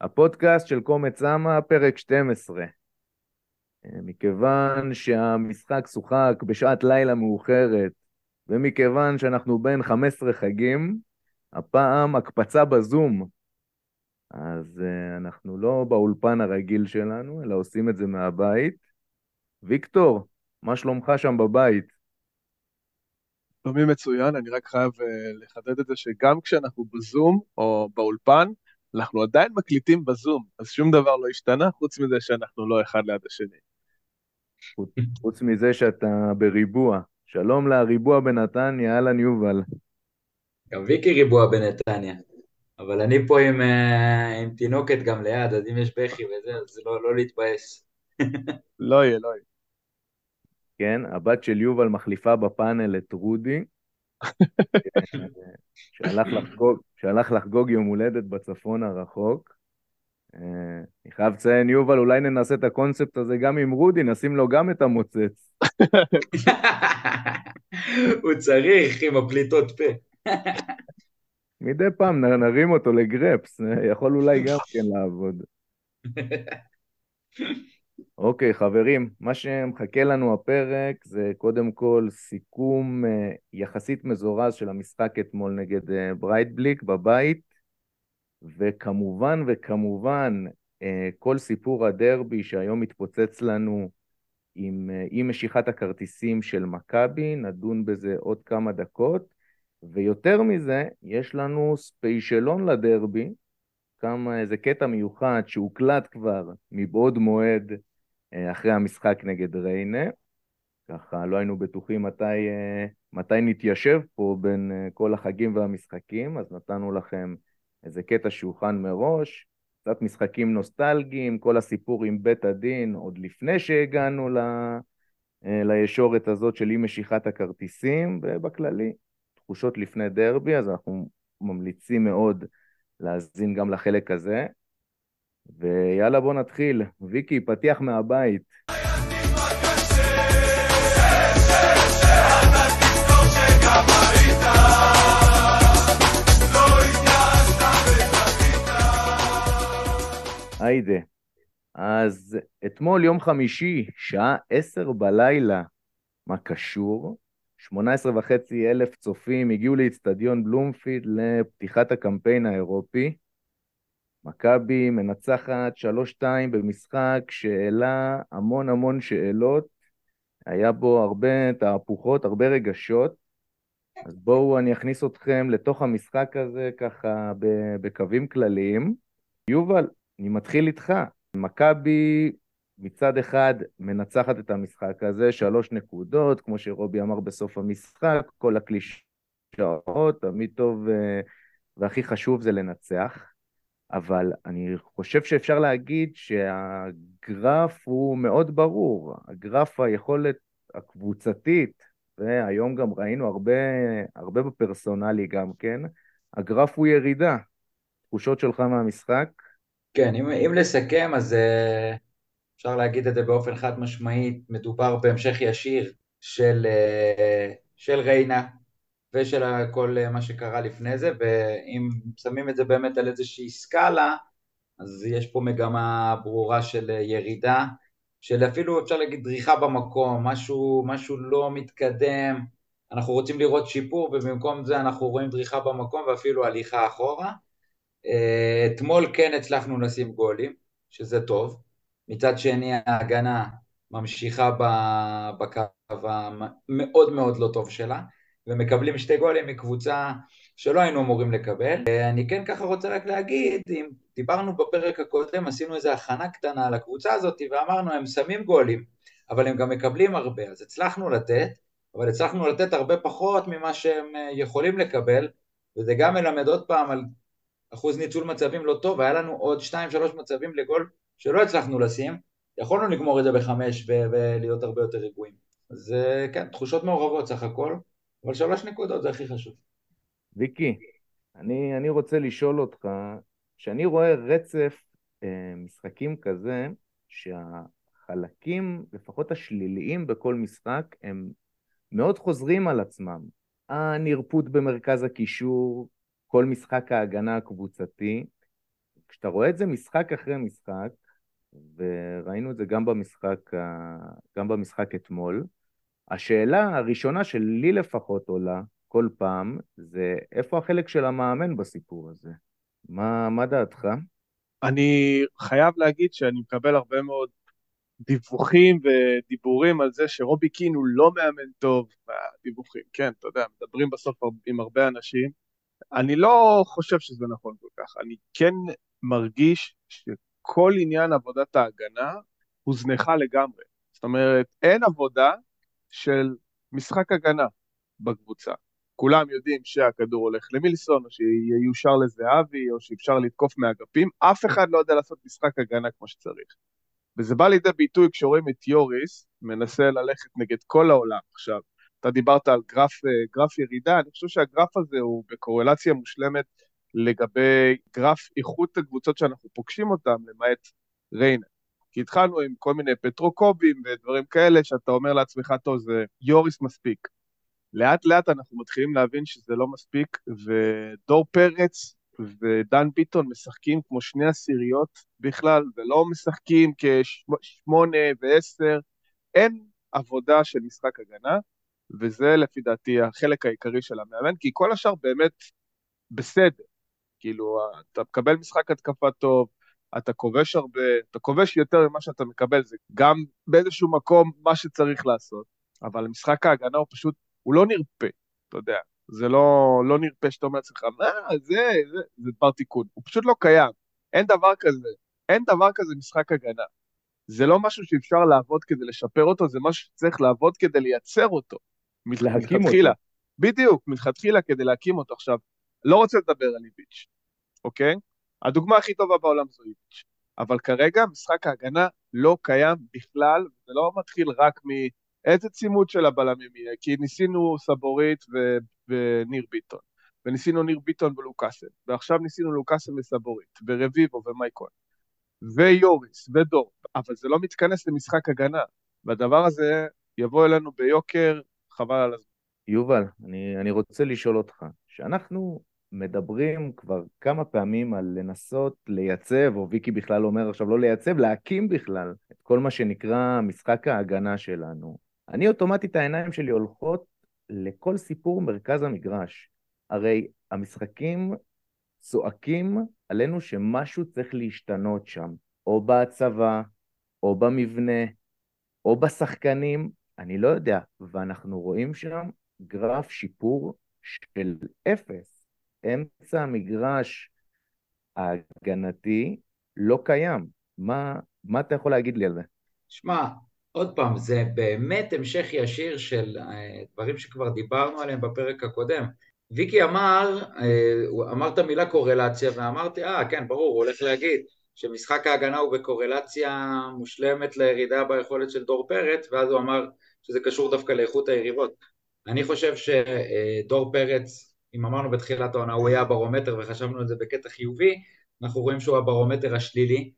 הפודקאסט של קומץ אמה, פרק 12. אה, מכיוון שהמשחק שוחק בשעת לילה מאוחרת, ומכיוון שאנחנו בין 15 חגים, הפעם הקפצה בזום. אז uh, אנחנו לא באולפן הרגיל שלנו, אלא עושים את זה מהבית. ויקטור, מה שלומך שם בבית? שלומי מצוין, אני רק חייב uh, לחדד את זה שגם כשאנחנו בזום או באולפן, אנחנו עדיין מקליטים בזום, אז שום דבר לא השתנה, חוץ מזה שאנחנו לא אחד ליד השני. חוץ מזה שאתה בריבוע. שלום לריבוע בנתניה, אהלן יובל. גם ויקי ריבוע בנתניה, אבל אני פה עם, uh, עם תינוקת גם ליד, אז אם יש בכי וזה, אז לא, לא להתבאס. לא יהיה, לא יהיה. כן, הבת של יובל מחליפה בפאנל את רודי, שהלך לחגוג, שהלך לחגוג יום הולדת בצפון הרחוק. אה, אני חייב לציין, יובל, אולי ננסה את הקונספט הזה גם עם רודי, נשים לו גם את המוצץ. הוא צריך עם הפליטות פה. מדי פעם נרים אותו לגרפס, אה, יכול אולי גם כן לעבוד. אוקיי, חברים, מה שמחכה לנו הפרק זה קודם כל סיכום אה, יחסית מזורז של המשחק אתמול נגד אה, ברידאבליק בבית, וכמובן וכמובן אה, כל סיפור הדרבי שהיום מתפוצץ לנו עם, עם משיכת הכרטיסים של מכבי, נדון בזה עוד כמה דקות, ויותר מזה, יש לנו ספיישלון לדרבי, כמה איזה קטע מיוחד שהוקלט כבר מבעוד מועד. אה, אחרי המשחק נגד ריינה. ככה לא היינו בטוחים מתי, אה, מתי נתיישב פה בין אה, כל החגים והמשחקים, אז נתנו לכם איזה קטע שהוכן מראש, קצת משחקים נוסטלגיים, כל הסיפור עם בית הדין עוד לפני שהגענו ל... לישורת הזאת של אי משיכת הכרטיסים, ובכללי, תחושות לפני דרבי, אז אנחנו ממליצים מאוד להאזין גם לחלק הזה. ויאללה בוא נתחיל. ויקי, פתיח מהבית. היידה. אז אתמול יום חמישי, שעה עשר בלילה, מה קשור? 18 וחצי אלף צופים הגיעו לאיצטדיון בלומפילד לפתיחת הקמפיין האירופי. מכבי מנצחת 3-2 במשחק שהעלה המון המון שאלות, היה בו הרבה תהפוכות, הרבה רגשות, אז בואו אני אכניס אתכם לתוך המשחק הזה ככה בקווים כלליים. יובל, אני מתחיל איתך. מכבי מצד אחד מנצחת את המשחק הזה, שלוש נקודות, כמו שרובי אמר בסוף המשחק, כל הקלישאות, תמיד טוב אה, והכי חשוב זה לנצח. אבל אני חושב שאפשר להגיד שהגרף הוא מאוד ברור, הגרף היכולת הקבוצתית, והיום גם ראינו הרבה, הרבה בפרסונלי גם כן, הגרף הוא ירידה. תחושות שלך מהמשחק? כן, אם, אם לסכם, אז uh, אפשר להגיד את זה באופן חד משמעי, מדובר בהמשך ישיר של, uh, של ריינה, ושל כל מה שקרה לפני זה, ואם שמים את זה באמת על איזושהי סקאלה, אז יש פה מגמה ברורה של ירידה, של אפילו אפשר להגיד דריכה במקום, משהו, משהו לא מתקדם, אנחנו רוצים לראות שיפור ובמקום זה אנחנו רואים דריכה במקום ואפילו הליכה אחורה. אתמול כן הצלחנו לשים גולים, שזה טוב, מצד שני ההגנה ממשיכה בקו המאוד מאוד לא טוב שלה, ומקבלים שתי גולים מקבוצה שלא היינו אמורים לקבל. אני כן ככה רוצה רק להגיד, אם דיברנו בפרק הקודם, עשינו איזו הכנה קטנה על הקבוצה הזאת ואמרנו הם שמים גולים, אבל הם גם מקבלים הרבה, אז הצלחנו לתת, אבל הצלחנו לתת הרבה פחות ממה שהם אה, יכולים לקבל, וזה גם מלמד עוד פעם על אחוז ניצול מצבים לא טוב, היה לנו עוד 2-3 מצבים לגול שלא הצלחנו לשים, יכולנו לגמור את זה בחמש ולהיות הרבה יותר רגועים. אז אה, כן, תחושות מעורבות סך הכל, אבל שלוש נקודות זה הכי חשוב. ויקי, אני, אני רוצה לשאול אותך, כשאני רואה רצף אה, משחקים כזה, שהחלקים, לפחות השליליים בכל משחק, הם מאוד חוזרים על עצמם. הנרפות במרכז הקישור, כל משחק ההגנה הקבוצתי, כשאתה רואה את זה משחק אחרי משחק, וראינו את זה גם במשחק, גם במשחק אתמול, השאלה הראשונה שלי לפחות עולה כל פעם, זה איפה החלק של המאמן בסיפור הזה? מה, מה דעתך? אני חייב להגיד שאני מקבל הרבה מאוד דיווחים ודיבורים על זה שרובי קין הוא לא מאמן טוב דיווחים, כן, אתה יודע, מדברים בסוף עם הרבה אנשים. אני לא חושב שזה נכון כל כך, אני כן מרגיש שכל עניין עבודת ההגנה הוזנחה לגמרי. זאת אומרת, אין עבודה של משחק הגנה בקבוצה. כולם יודעים שהכדור הולך למילסון, או שיושר לזהבי, או שאפשר לתקוף מאגפים, אף אחד לא יודע לעשות משחק הגנה כמו שצריך. וזה בא לידי ביטוי כשרואים את יוריס מנסה ללכת נגד כל העולם עכשיו. אתה דיברת על גרף, אה, גרף ירידה, אני חושב שהגרף הזה הוא בקורלציה מושלמת לגבי גרף איכות הקבוצות שאנחנו פוגשים אותן, למעט ריינה. כי התחלנו עם כל מיני פטרוקובים ודברים כאלה, שאתה אומר לעצמך, טוב, זה יוריס מספיק. לאט לאט אנחנו מתחילים להבין שזה לא מספיק, ודור פרץ ודן ביטון משחקים כמו שני עשיריות בכלל, ולא משחקים כשמונה ועשר, אין עבודה של משחק הגנה, וזה לפי דעתי החלק העיקרי של המאמן, כי כל השאר באמת בסדר. כאילו, אתה מקבל משחק התקפה טוב, אתה כובש הרבה, אתה כובש יותר ממה שאתה מקבל, זה גם באיזשהו מקום מה שצריך לעשות, אבל משחק ההגנה הוא פשוט, הוא לא נרפה, אתה יודע, זה לא, לא נרפה שאתה אומר לעצמך, מה, זה, זה, זה דבר תיקון, הוא פשוט לא קיים, אין דבר כזה, אין דבר כזה משחק הגנה. זה לא משהו שאפשר לעבוד כדי לשפר אותו, זה משהו שצריך לעבוד כדי לייצר אותו. להקים אותו. בדיוק, מלכתחילה כדי להקים אותו. עכשיו, לא רוצה לדבר על איביץ', אוקיי? הדוגמה הכי טובה בעולם זו איביץ'. אבל כרגע משחק ההגנה לא קיים בכלל, זה לא מתחיל רק מאיזה צימוד של הבלמים יהיה, כי ניסינו סבורית ו... וניר ביטון, וניסינו ניר ביטון ולוקאסן, ועכשיו ניסינו לוקאסן וסבורית, ורביבו ומייקון, ויוריס ודור, אבל זה לא מתכנס למשחק הגנה, והדבר הזה יבוא אלינו ביוקר, חבל על הזמן. יובל, אני, אני רוצה לשאול אותך, שאנחנו מדברים כבר כמה פעמים על לנסות לייצב, או ויקי בכלל אומר עכשיו לא לייצב, להקים בכלל את כל מה שנקרא משחק ההגנה שלנו. אני אוטומטית העיניים שלי הולכות לכל סיפור מרכז המגרש. הרי המשחקים צועקים עלינו שמשהו צריך להשתנות שם, או בהצבה, או במבנה, או בשחקנים, אני לא יודע, ואנחנו רואים שם גרף שיפור של אפס. אמצע המגרש ההגנתי לא קיים. מה, מה אתה יכול להגיד לי על זה? שמע, עוד פעם, זה באמת המשך ישיר של אה, דברים שכבר דיברנו עליהם בפרק הקודם. ויקי אמר, אה, אמר את המילה קורלציה, ואמרתי, אה, כן, ברור, הוא הולך להגיד שמשחק ההגנה הוא בקורלציה מושלמת לירידה ביכולת של דור פרץ, ואז הוא אמר שזה קשור דווקא לאיכות היריבות. אני חושב שדור פרץ, אם אמרנו בתחילת העונה, הוא היה הברומטר וחשבנו על זה בקטע חיובי, אנחנו רואים שהוא הברומטר השלילי.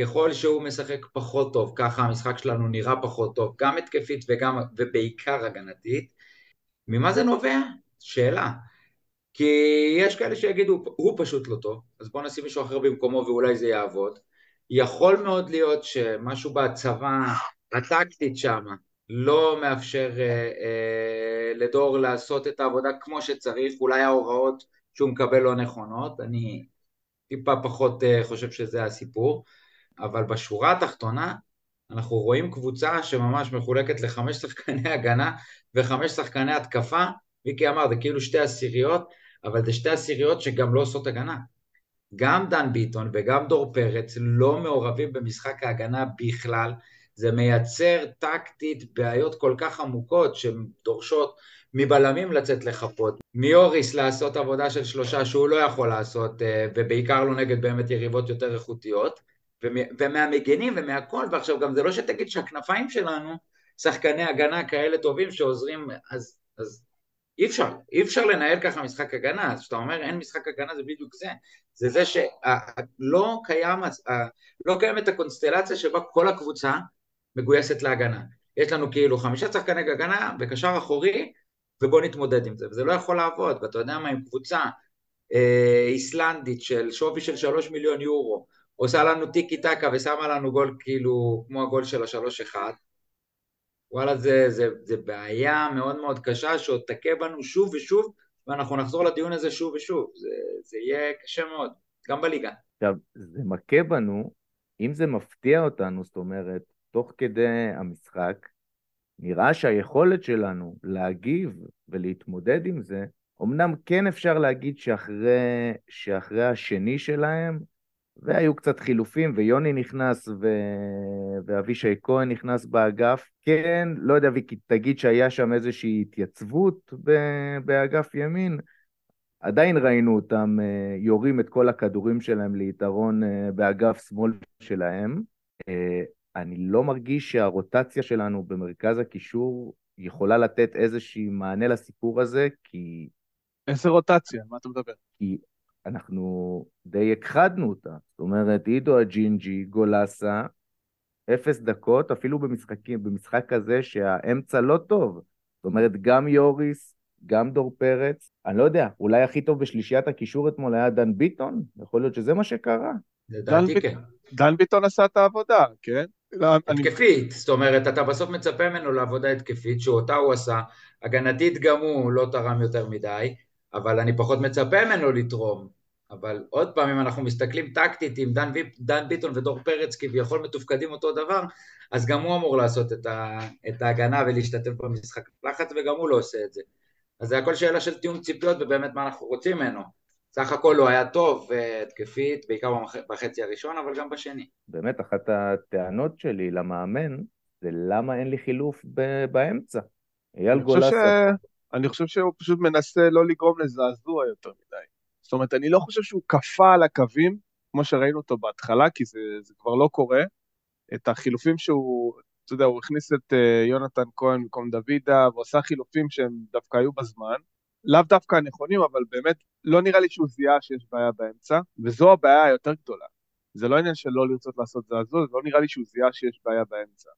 ככל שהוא משחק פחות טוב, ככה המשחק שלנו נראה פחות טוב, גם התקפית וגם, ובעיקר הגנתית. ממה זה נובע? שאלה. כי יש כאלה שיגידו, הוא פשוט לא טוב, אז בואו נשים מישהו אחר במקומו ואולי זה יעבוד. יכול מאוד להיות שמשהו בהצבה הטקטית שם לא מאפשר אה, אה, לדור לעשות את העבודה כמו שצריך, אולי ההוראות שהוא מקבל לא נכונות, אני טיפה פחות אה, חושב שזה הסיפור. אבל בשורה התחתונה אנחנו רואים קבוצה שממש מחולקת לחמש שחקני הגנה וחמש שחקני התקפה, ויקי אמר זה כאילו שתי עשיריות, אבל זה שתי עשיריות שגם לא עושות הגנה. גם דן ביטון וגם דור פרץ לא מעורבים במשחק ההגנה בכלל, זה מייצר טקטית בעיות כל כך עמוקות שדורשות מבלמים לצאת לחפות, מיוריס לעשות עבודה של שלושה שהוא לא יכול לעשות, אה, ובעיקר לא נגד באמת יריבות יותר איכותיות, ומהמגנים ומהכל, ועכשיו גם זה לא שתגיד שהכנפיים שלנו, שחקני הגנה כאלה טובים שעוזרים, אז, אז אי אפשר, אי אפשר לנהל ככה משחק הגנה, אז כשאתה אומר אין משחק הגנה זה בדיוק זה, זה זה שלא קיים, לא קיימת הקונסטלציה שבה כל הקבוצה מגויסת להגנה. יש לנו כאילו חמישה שחקני הגנה וקשר אחורי, ובוא נתמודד עם זה, וזה לא יכול לעבוד, ואתה יודע מה, עם קבוצה אה, איסלנדית של שווי של שלוש מיליון יורו, עושה לנו טיקי טקה ושמה לנו גול כאילו כמו הגול של השלוש אחד, וואלה זה, זה, זה בעיה מאוד מאוד קשה שעוד תכה בנו שוב ושוב ואנחנו נחזור לדיון הזה שוב ושוב, זה, זה יהיה קשה מאוד, גם בליגה. עכשיו, זה מכה בנו, אם זה מפתיע אותנו, זאת אומרת, תוך כדי המשחק, נראה שהיכולת שלנו להגיב ולהתמודד עם זה, אמנם כן אפשר להגיד שאחרי, שאחרי השני שלהם, והיו קצת חילופים, ויוני נכנס ו... ואבישי כהן נכנס באגף. כן, לא יודע, ויקי, תגיד שהיה שם איזושהי התייצבות ב... באגף ימין, עדיין ראינו אותם אה, יורים את כל הכדורים שלהם ליתרון אה, באגף שמאל שלהם. אני לא מרגיש שהרוטציה שלנו במרכז הקישור יכולה לתת איזושהי מענה לסיפור הזה, כי... איזה רוטציה? מה אתה מדבר? כי אנחנו די הכחדנו אותה. זאת אומרת, עידו הג'ינג'י, גולסה, אפס דקות, אפילו במשחקים, במשחק כזה שהאמצע לא טוב. זאת אומרת, גם יוריס, גם דור פרץ, אני לא יודע, אולי הכי טוב בשלישיית הקישור אתמול היה דן ביטון? יכול להיות שזה מה שקרה. דן, כן. דן ביטון עשה את העבודה, כן? לא, התקפית, זאת אומרת, אתה בסוף מצפה ממנו לעבודה התקפית, שאותה הוא עשה, הגנתית גם הוא לא תרם יותר מדי, אבל אני פחות מצפה ממנו לתרום. אבל עוד פעם, אם אנחנו מסתכלים טקטית עם דן, דן ביטון ודור פרץ כביכול מתופקדים אותו דבר, אז גם הוא אמור לעשות את, ה, את ההגנה ולהשתתף במשחק לחץ, וגם הוא לא עושה את זה. אז זה הכל שאלה של תיאום ציפיות ובאמת מה אנחנו רוצים ממנו. סך הכל הוא היה טוב התקפית, בעיקר בחצי הראשון, אבל גם בשני. באמת, אחת הטענות שלי למאמן זה למה אין לי חילוף באמצע. אייל גולסה... אני חושב שהוא פשוט מנסה לא לגרום לזעזוע יותר מדי. זאת אומרת, אני לא חושב שהוא כפה על הקווים, כמו שראינו אותו בהתחלה, כי זה, זה כבר לא קורה. את החילופים שהוא, אתה יודע, הוא הכניס את uh, יונתן כהן במקום דוידה, והוא עשה חילופים שהם דווקא היו בזמן. לאו דווקא הנכונים, אבל באמת לא נראה לי שהוא זיהה שיש בעיה באמצע, וזו הבעיה היותר גדולה. זה לא עניין של לא לרצות לעשות זעזוע, זה לא נראה לי שהוא זיהה שיש בעיה באמצע.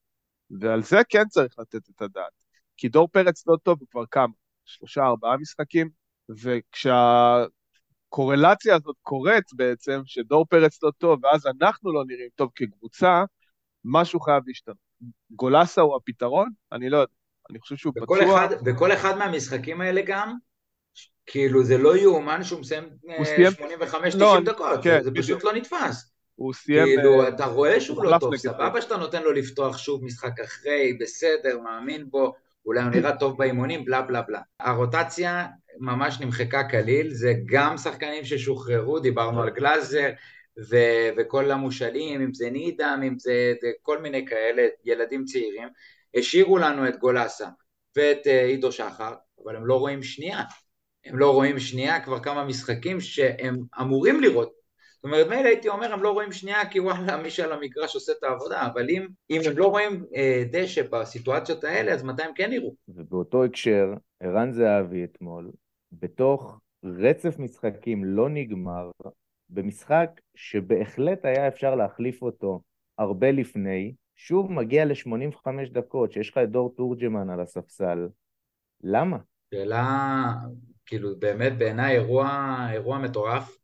ועל זה כן צריך לתת את הדעת. כי דור פרץ לא טוב, הוא כבר כמה? שלושה, ארבעה משחקים, וכשהקורלציה הזאת קורית בעצם, שדור פרץ לא טוב, ואז אנחנו לא נראים טוב כקבוצה, משהו חייב להשתנות. גולסה הוא הפתרון? אני לא יודע. אני חושב שהוא בכל פצוע. אחד, בכל אחד מהמשחקים האלה גם, כאילו זה לא יאומן שהוא מסיים 85-90 לא, דקות, כן, זה פשוט לא נתפס. הוא סיים... כאילו, uh, אתה רואה שהוא לא טוב, סבבה שאתה נותן לו לפתוח שוב משחק אחרי, בסדר, מאמין בו, אולי הוא נראה טוב באימונים, בלה בלה בלה. הרוטציה ממש נמחקה כליל, זה גם שחקנים ששוחררו, דיברנו על גלאזר, ו- וכל המושאלים, אם זה נידם, אם זה, זה כל מיני כאלה, ילדים צעירים, השאירו לנו את גולסה ואת uh, עידו שחר, אבל הם לא רואים שנייה. הם לא רואים שנייה כבר כמה משחקים שהם אמורים לראות זאת אומרת, מילא הייתי אומר, הם לא רואים שנייה כי וואלה, מי שעל המגרש עושה את העבודה, אבל אם, אם הם לא רואים אה, דשא בסיטואציות האלה, אז מתי הם כן יראו? ובאותו הקשר, ערן זהבי אתמול, בתוך רצף משחקים לא נגמר, במשחק שבהחלט היה אפשר להחליף אותו הרבה לפני, שוב מגיע ל-85 דקות, שיש לך את דור תורג'מן על הספסל. למה? שאלה, כאילו באמת בעיניי אירוע, אירוע מטורף.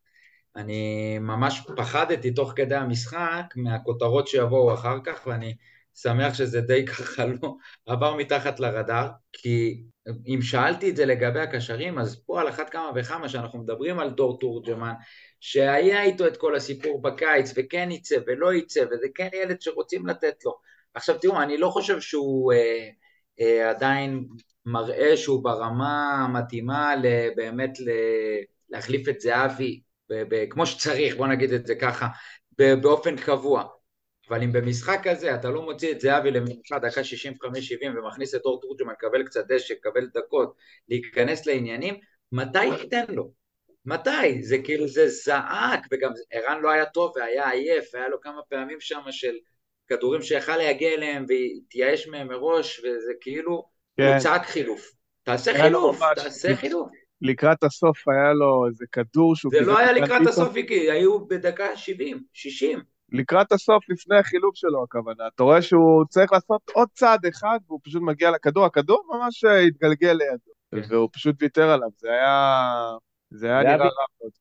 אני ממש פחדתי תוך כדי המשחק מהכותרות שיבואו אחר כך, ואני שמח שזה די ככה לא עבר מתחת לרדאר, כי אם שאלתי את זה לגבי הקשרים, אז פה על אחת כמה וכמה שאנחנו מדברים על דור תורג'מן, שהיה איתו את כל הסיפור בקיץ, וכן יצא ולא יצא, וזה כן ילד שרוצים לתת לו. עכשיו תראו, אני לא חושב שהוא אה, אה, עדיין מראה שהוא ברמה המתאימה באמת להחליף את זהבי כמו שצריך, בוא נגיד את זה ככה, באופן קבוע. אבל אם במשחק כזה אתה לא מוציא את זהבי למנוחה דקה 65-70 ומכניס את אור תורג'מן, קבל קצת דשא, קבל דקות, להיכנס לעניינים, מתי תיתן לו? מתי? זה כאילו, זה זעק, וגם ערן לא היה טוב והיה עייף, היה לו כמה פעמים שם של כדורים שיכל להגיע אליהם והתייאש מהם מראש, וזה כאילו. הוא צעק חילוף. תעשה חילוף, תעשה חילוף. לקראת הסוף היה לו איזה כדור שהוא... זה לא היה לקראת הסוף, איקי, היו בדקה 70, 60. לקראת הסוף, לפני החילוף שלו הכוונה. אתה רואה שהוא צריך לעשות עוד צעד אחד, והוא פשוט מגיע לכדור, הכדור ממש התגלגל לידו, כן. והוא פשוט ויתר עליו. זה היה... זה היה נראה רע מאוד.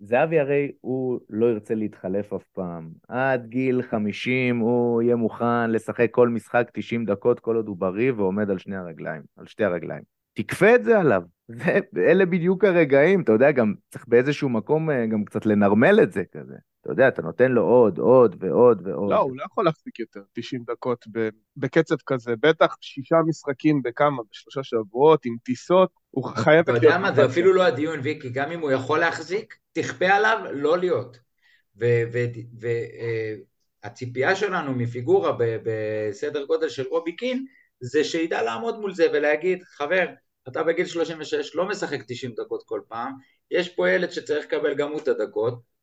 זהבי הרי הוא לא ירצה להתחלף אף פעם. עד גיל 50 הוא יהיה מוכן לשחק כל משחק 90 דקות כל עוד הוא בריא ועומד על שני הרגליים, על שתי הרגליים. תכפה את זה עליו. זה, אלה בדיוק הרגעים, אתה יודע, גם צריך באיזשהו מקום אה, גם קצת לנרמל את זה כזה. אתה יודע, אתה נותן לו עוד, עוד ועוד ועוד. לא, הוא לא יכול להחזיק יותר 90 דקות בקצב כזה, בטח שישה משחקים בכמה, בשלושה שבועות, עם טיסות, הוא חייב... אתה יודע מה, זה אפילו לא הדיון, ויקי, גם אם הוא יכול להחזיק, תכפה עליו לא להיות. והציפייה אה, שלנו מפיגורה בסדר גודל של רובי קין, זה שידע לעמוד מול זה ולהגיד, חבר, אתה בגיל 36 לא משחק 90 דקות כל פעם, יש פה ילד שצריך לקבל גם הוא את הדקות,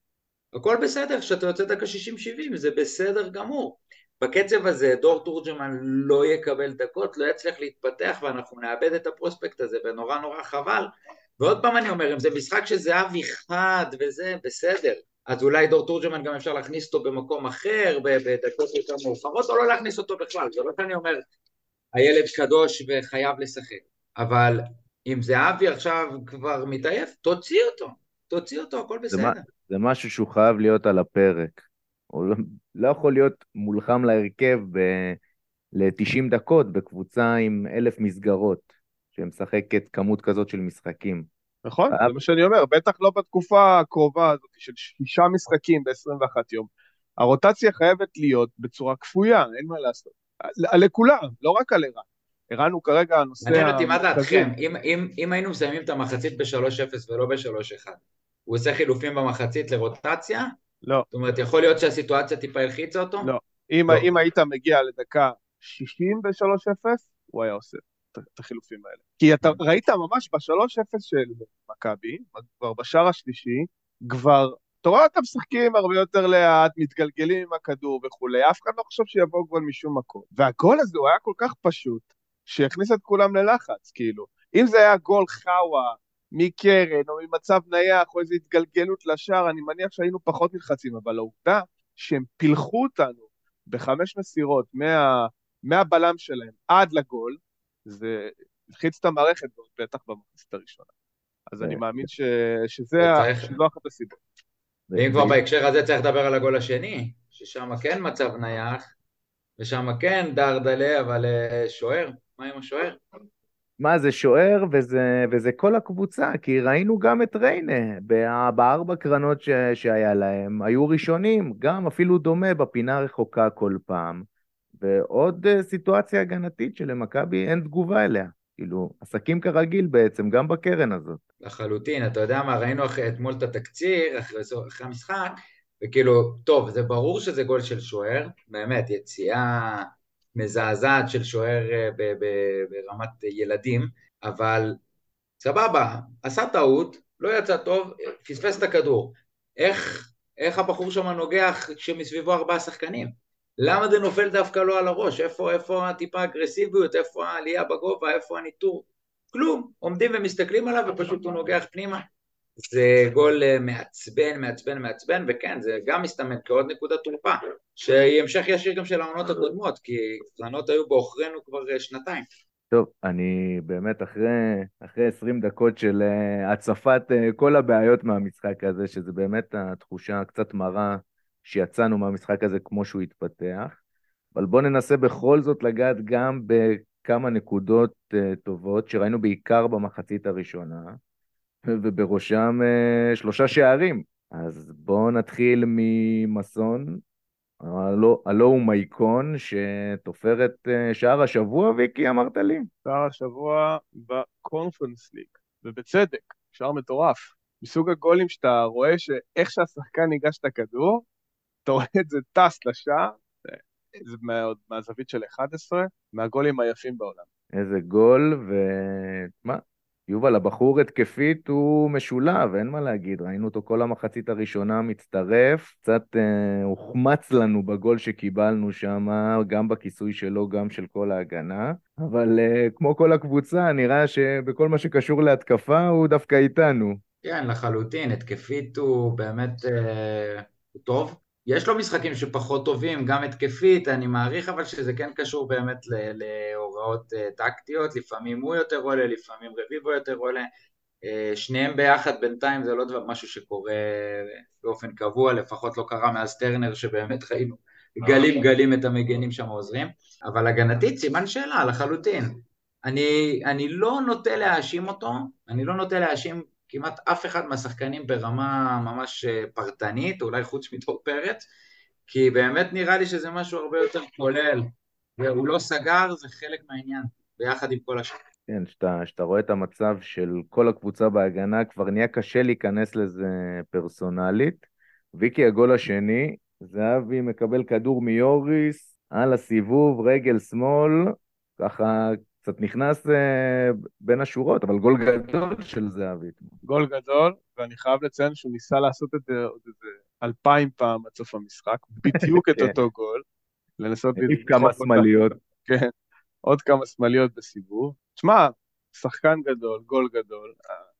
הכל בסדר, כשאתה יוצא דקה 60-70 זה בסדר גמור. בקצב הזה דור תורג'מן לא יקבל דקות, לא יצליח להתפתח ואנחנו נאבד את הפרוספקט הזה ונורא נורא חבל. ועוד פעם אני אומר, אם זה משחק שזהבי חד וזה, בסדר. אז אולי דור תורג'מן גם אפשר להכניס אותו במקום אחר, בדקות יותר מאוחרות, או לא להכניס אותו בכלל. זה לא שאני אומר, הילד קדוש וחייב לשחק. אבל אם זהבי עכשיו כבר מתעייף, תוציא אותו. תוציא אותו, הכל בסדר. זה, משהו שהוא חייב להיות על הפרק. הוא לא, לא יכול להיות מולחם להרכב ל-90 דקות בקבוצה עם אלף מסגרות, שמשחקת כמות כזאת של משחקים. נכון, זה מה שאני אומר, בטח לא בתקופה הקרובה הזאת של שישה משחקים ב-21 יום. הרוטציה חייבת להיות בצורה כפויה, אין מה לעשות. לכולם, לא רק על ערן. ערן הוא כרגע הנושא... מעניין אותי מה דעתכם, אם, אם, אם היינו מסיימים את המחצית ב-3-0 ולא ב-3-1, הוא עושה חילופים במחצית לרוטציה? לא. זאת אומרת, יכול להיות שהסיטואציה טיפה הלחיצה אותו? לא. אם, לא. אם היית מגיע לדקה 60 ב-3-0, הוא היה עושה את החילופים האלה. כי אתה mm. ראית ממש ב-3-0 של מכבי, כבר בשער השלישי, כבר, אתה רואה אותם משחקים הרבה יותר לאט, מתגלגלים עם הכדור וכולי, אף אחד לא חושב שיבוא גול משום מקום. והגול הזה הוא היה כל כך פשוט, שהכניס את כולם ללחץ, כאילו. אם זה היה גול חאווה מקרן או ממצב נייח או איזו התגלגלות לשער, אני מניח שהיינו פחות נלחצים, אבל העובדה שהם פילחו אותנו בחמש מסירות מה, מהבלם שלהם עד לגול, זה הלחיץ את המערכת, בטח במחצית הראשונה. אז אני מאמין ש... שזה לא אחת הסיבות. ואם כבר בהקשר הזה צריך לדבר על הגול השני, ששם כן מצב נייח, ושם כן דרדלה, אבל אה, שוער, מה עם השוער? מה, זה שוער וזה, וזה כל הקבוצה, כי ראינו גם את ריינה בארבע קרנות ש, שהיה להם, היו ראשונים, גם אפילו דומה בפינה רחוקה כל פעם. ועוד אה, סיטואציה הגנתית שלמכבי אין תגובה אליה. כאילו, עסקים כרגיל בעצם, גם בקרן הזאת. לחלוטין, אתה יודע מה, ראינו אחרי, אתמול את התקציר, אחרי, אחרי המשחק, וכאילו, טוב, זה ברור שזה גול של שוער, באמת, יציאה מזעזעת של שוער אה, ברמת ילדים, אבל סבבה, עשה טעות, לא יצא טוב, פספס את הכדור. איך, איך הבחור שם נוגח כשמסביבו ארבעה שחקנים? למה זה נופל דווקא לא על הראש? איפה, איפה הטיפה אגרסיביות? איפה העלייה בגובה? איפה הניטור? כלום. עומדים ומסתכלים עליו ופשוט הוא נוגח פנימה. זה גול אה, מעצבן, מעצבן, מעצבן, וכן, זה גם מסתמן כעוד נקודת תורפה, שהיא המשך ישיר גם של העונות הקודמות, כי העונות היו בעוכרינו כבר אה, שנתיים. טוב, אני באמת אחרי, אחרי 20 דקות של אה, הצפת כל הבעיות מהמשחק הזה, שזה באמת התחושה הקצת מרה שיצאנו מהמשחק הזה כמו שהוא התפתח, אבל בואו ננסה בכל זאת לגעת גם בכמה נקודות טובות שראינו בעיקר במחצית הראשונה. ובראשם uh, שלושה שערים. אז בואו נתחיל ממסון, הלו, הלו הוא מייקון, שתופר את uh, שער השבוע, ויקי, אמרת לי? שער השבוע בקונפרנס ליג, ובצדק, שער מטורף. מסוג הגולים שאתה רואה שאיך שהשחקן ניגש את הכדור, אתה רואה את זה טס לשער, זה מה, מהזווית של 11, מהגולים היפים בעולם. איזה גול, ומה, יובל, הבחור התקפית הוא משולב, אין מה להגיד. ראינו אותו כל המחצית הראשונה מצטרף, קצת אה, הוחמץ לנו בגול שקיבלנו שם, גם בכיסוי שלו, גם של כל ההגנה. אבל אה, כמו כל הקבוצה, נראה שבכל מה שקשור להתקפה הוא דווקא איתנו. כן, לחלוטין. התקפית הוא באמת אה, הוא טוב. יש לו משחקים שפחות טובים, גם התקפית, אני מעריך אבל שזה כן קשור באמת להוראות uh, טקטיות, לפעמים הוא יותר עולה, לפעמים רביבו יותר עולה, שניהם ביחד בינתיים זה לא דבר, משהו שקורה באופן קבוע, לפחות לא קרה מאז טרנר שבאמת ראינו גלים גלים את המגנים שם עוזרים, אבל הגנתית סימן שאלה לחלוטין. אני, אני לא נוטה להאשים אותו, אני לא נוטה להאשים כמעט אף אחד מהשחקנים ברמה ממש אה, פרטנית, אולי חוץ מדור פרץ, כי באמת נראה לי שזה משהו הרבה יותר כולל, והוא לא סגר, זה חלק מהעניין, ביחד עם כל השאר. כן, כשאתה רואה את המצב של כל הקבוצה בהגנה, כבר נהיה קשה להיכנס לזה פרסונלית. ויקי הגול השני, זהבי מקבל כדור מיוריס על הסיבוב, רגל שמאל, ככה קצת נכנס אה, בין השורות, אבל גול גדול של זהבי. גול גדול, ואני חייב לציין שהוא ניסה לעשות את זה עוד איזה אלפיים פעם עד סוף המשחק, בדיוק את כן. אותו גול. לנסות... להעיף כמה שמאליות. כן, עוד כמה שמאליות בסיבוב. תשמע, שחקן גדול, גול גדול.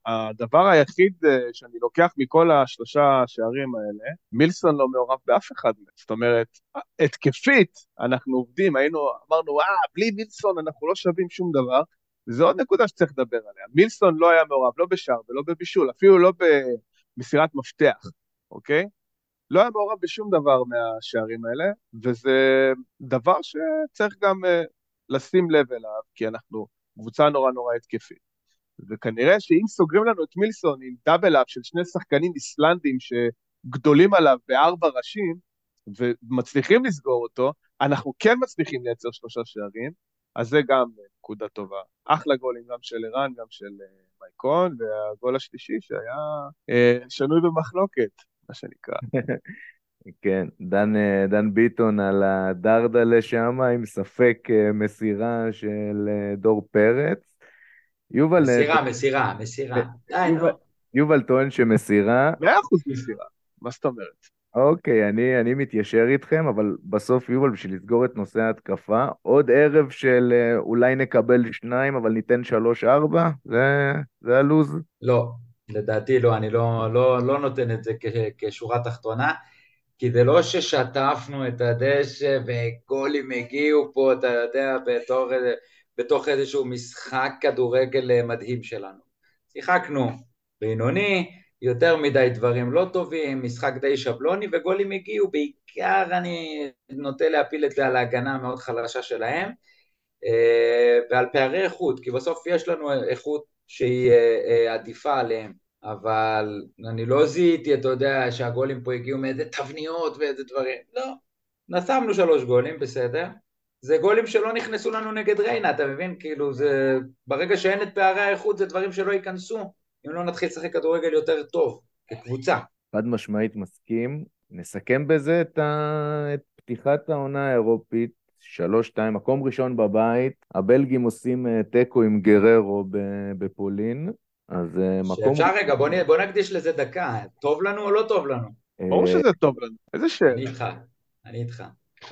הדבר היחיד אה, שאני לוקח מכל השלושה שערים האלה, מילסון לא מעורב באף אחד מהם. זאת אומרת, התקפית, אנחנו עובדים, היינו, אמרנו, אה, בלי מילסון אנחנו לא שווים שום דבר, וזו עוד נקודה שצריך לדבר עליה. מילסון לא היה מעורב לא בשער ולא בבישול, אפילו לא במסירת מפתח, אוקיי? לא היה מעורב בשום דבר מהשערים האלה, וזה דבר שצריך גם uh, לשים לב אליו, כי אנחנו קבוצה נורא נורא התקפית. וכנראה שאם סוגרים לנו את מילסון עם דאבל אפ של שני שחקנים איסלנדים שגדולים עליו בארבע ראשים, ומצליחים לסגור אותו, אנחנו כן מצליחים לייצר שלושה שערים, אז זה גם נקודה טובה. אחלה גולים גם של ערן, גם של אה, מייקון, והגול השלישי שהיה אה, שנוי במחלוקת, מה שנקרא. כן, דן, אה, דן ביטון על הדרדלה שם, עם ספק אה, מסירה של דור פרץ. יובל... מסירה, מסירה, מסירה. נו. יובל טוען שמסירה... מאה אחוז מסירה, מה זאת אומרת? אוקיי, אני, אני מתיישר איתכם, אבל בסוף יובל, בשביל לסגור את נושא ההתקפה, עוד ערב של אה, אולי נקבל שניים, אבל ניתן שלוש-ארבע? זה, זה הלו"ז? לא, לדעתי לא, אני לא, לא, לא נותן את זה כשורה תחתונה, כי זה לא ששטפנו את הדשא וגולים הגיעו פה, אתה יודע, בתור, בתוך איזשהו משחק כדורגל אה, מדהים שלנו. שיחקנו בינוני, יותר מדי דברים לא טובים, משחק די שבלוני, וגולים הגיעו, בעיקר אני נוטה להפיל את זה על ההגנה המאוד חלשה שלהם, אה, ועל פערי איכות, כי בסוף יש לנו איכות שהיא אה, עדיפה עליהם, אבל אני לא זיהיתי, אתה יודע, שהגולים פה הגיעו מאיזה תבניות ואיזה דברים, לא, נשמנו שלוש גולים, בסדר, זה גולים שלא נכנסו לנו נגד ריינה, אתה מבין? כאילו, זה... ברגע שאין את פערי האיכות זה דברים שלא ייכנסו, אם לא נתחיל לשחק כדורגל יותר טוב, כקבוצה. חד משמעית מסכים. נסכם בזה את, ה... את פתיחת העונה האירופית, שלוש-שתיים, מקום ראשון בבית, הבלגים עושים אה, תיקו עם גררו בפולין, אז אה, מקום... שאפשר רגע, בוא, בוא נקדיש לזה דקה, טוב לנו או לא טוב לנו? ברור שזה טוב לנו, איזה שאלה. אני איתך, אני איתך.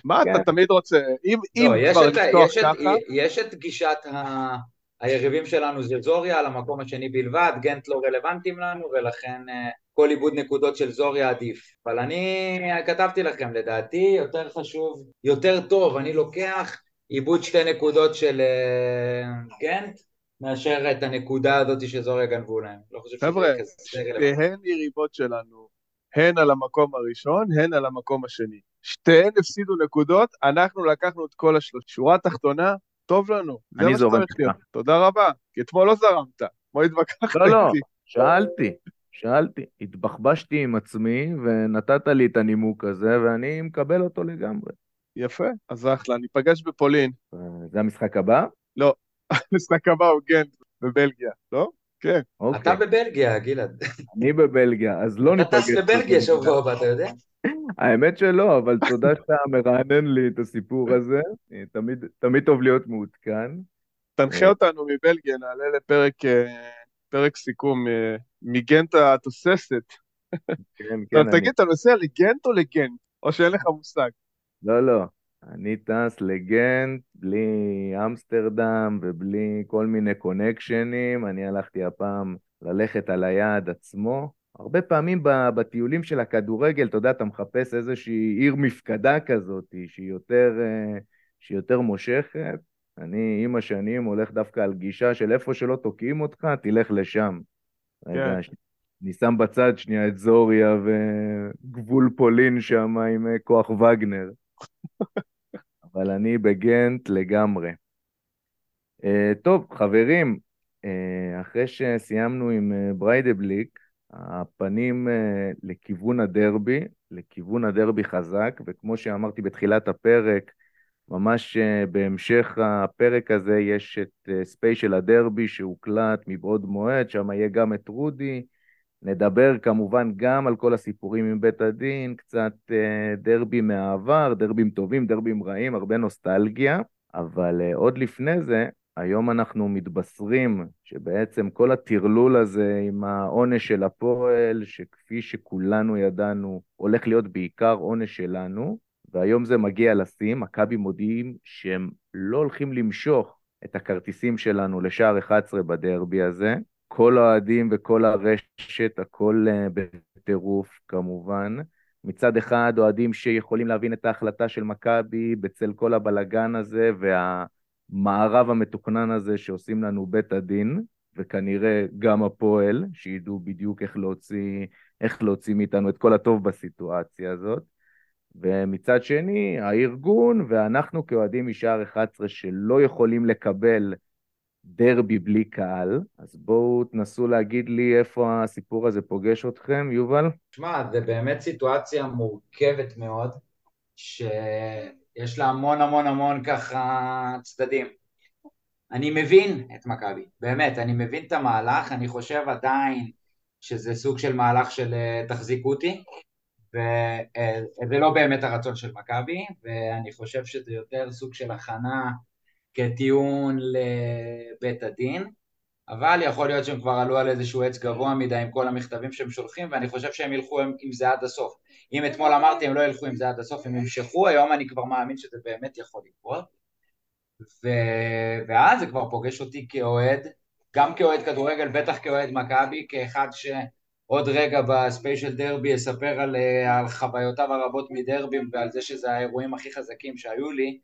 מה אתה כן. תמיד רוצה, אם, לא, אם כבר לפתוח ככה... יש את גישת ה... היריבים שלנו זה זוריה על המקום השני בלבד, גנט לא רלוונטיים לנו ולכן אה, כל איבוד נקודות של זוריה עדיף. אבל אני כתבתי לכם, לדעתי יותר חשוב, יותר טוב, אני לוקח איבוד שתי נקודות של אה, גנט מאשר את הנקודה הזאת שזוריה גנבו להם. לא חושב רלוונטי. שתיהן יריבות שלנו, הן על המקום הראשון, הן על המקום השני. שתיהן הפסידו נקודות, אנחנו לקחנו את כל השלוש. שורה תחתונה, טוב לנו. אני זורם איתך. תודה רבה, כי אתמול לא זרמת, אתמול התווכחת לא, לא, שאלתי, שאלתי. התבחבשתי עם עצמי ונתת לי את הנימוק הזה, ואני מקבל אותו לגמרי. יפה, אז אחלה, ניפגש בפולין. אה, זה המשחק הבא? לא, המשחק הבא הוא גנט בבלגיה, לא? כן. אוקיי. אתה בבלגיה, גלעד. אני בבלגיה, אז לא ניפגש. אתה טס לבלגיה שבוע הבא, אתה יודע? האמת שלא, אבל תודה שאתה מרענן לי את הסיפור הזה. תמיד, תמיד טוב להיות מעודכן. תנחה אותנו מבלגיה, נעלה לפרק אה, פרק סיכום אה, מגנט התוססת. כן, כן. תגיד, אתה נוסע לגנט או לגנט? או שאין לך מושג? לא, לא. אני טס לגנט בלי אמסטרדם ובלי כל מיני קונקשנים. אני הלכתי הפעם ללכת על היעד עצמו. הרבה פעמים בטיולים של הכדורגל, אתה יודע, אתה מחפש איזושהי עיר מפקדה כזאת, שהיא יותר, אה, שהיא יותר מושכת. אני עם השנים הולך דווקא על גישה של איפה שלא תוקעים אותך, תלך לשם. רגע, ש- אני שם בצד שנייה את זוריה וגבול פולין שם עם אה, כוח וגנר. אבל אני בגנט לגמרי. אה, טוב, חברים, אחרי שסיימנו עם בריידבליק, הפנים אה, לכיוון הדרבי, לכיוון הדרבי חזק, וכמו שאמרתי בתחילת הפרק, ממש אה, בהמשך הפרק הזה יש את אה, ספיישל הדרבי שהוקלט מבעוד מועד, שם יהיה גם את רודי. נדבר כמובן גם על כל הסיפורים עם בית הדין, קצת אה, דרבי מהעבר, דרבים טובים, דרבים רעים, הרבה נוסטלגיה, אבל אה, עוד לפני זה, היום אנחנו מתבשרים שבעצם כל הטרלול הזה עם העונש של הפועל, שכפי שכולנו ידענו, הולך להיות בעיקר עונש שלנו, והיום זה מגיע לשיא, מכבי מודיעים שהם לא הולכים למשוך את הכרטיסים שלנו לשער 11 בדרבי הזה. כל האוהדים וכל הרשת, הכל אה, בטירוף כמובן. מצד אחד, אוהדים שיכולים להבין את ההחלטה של מכבי בצל כל הבלגן הזה והמערב המתוכנן הזה שעושים לנו בית הדין, וכנראה גם הפועל, שידעו בדיוק איך להוציא, איך להוציא מאיתנו את כל הטוב בסיטואציה הזאת. ומצד שני, הארגון ואנחנו כאוהדים משער 11 שלא יכולים לקבל דרבי בלי קהל, אז בואו תנסו להגיד לי איפה הסיפור הזה פוגש אתכם, יובל. שמע, זה באמת סיטואציה מורכבת מאוד, שיש לה המון המון המון ככה צדדים. אני מבין את מכבי, באמת, אני מבין את המהלך, אני חושב עדיין שזה סוג של מהלך של אה, תחזיקו אותי, וזה לא באמת הרצון של מכבי, ואני חושב שזה יותר סוג של הכנה כטיעון לבית הדין, אבל יכול להיות שהם כבר עלו על איזשהו עץ גבוה מדי עם כל המכתבים שהם שולחים, ואני חושב שהם ילכו עם זה עד הסוף. אם אתמול אמרתי הם לא ילכו עם זה עד הסוף, הם ימשכו, היום אני כבר מאמין שזה באמת יכול לקרות. ו... ואז זה כבר פוגש אותי כאוהד, גם כאוהד כדורגל, בטח כאוהד מכבי, כאחד שעוד רגע בספיישל דרבי יספר על, על חוויותיו הרבות מדרבים ועל זה שזה האירועים הכי חזקים שהיו לי,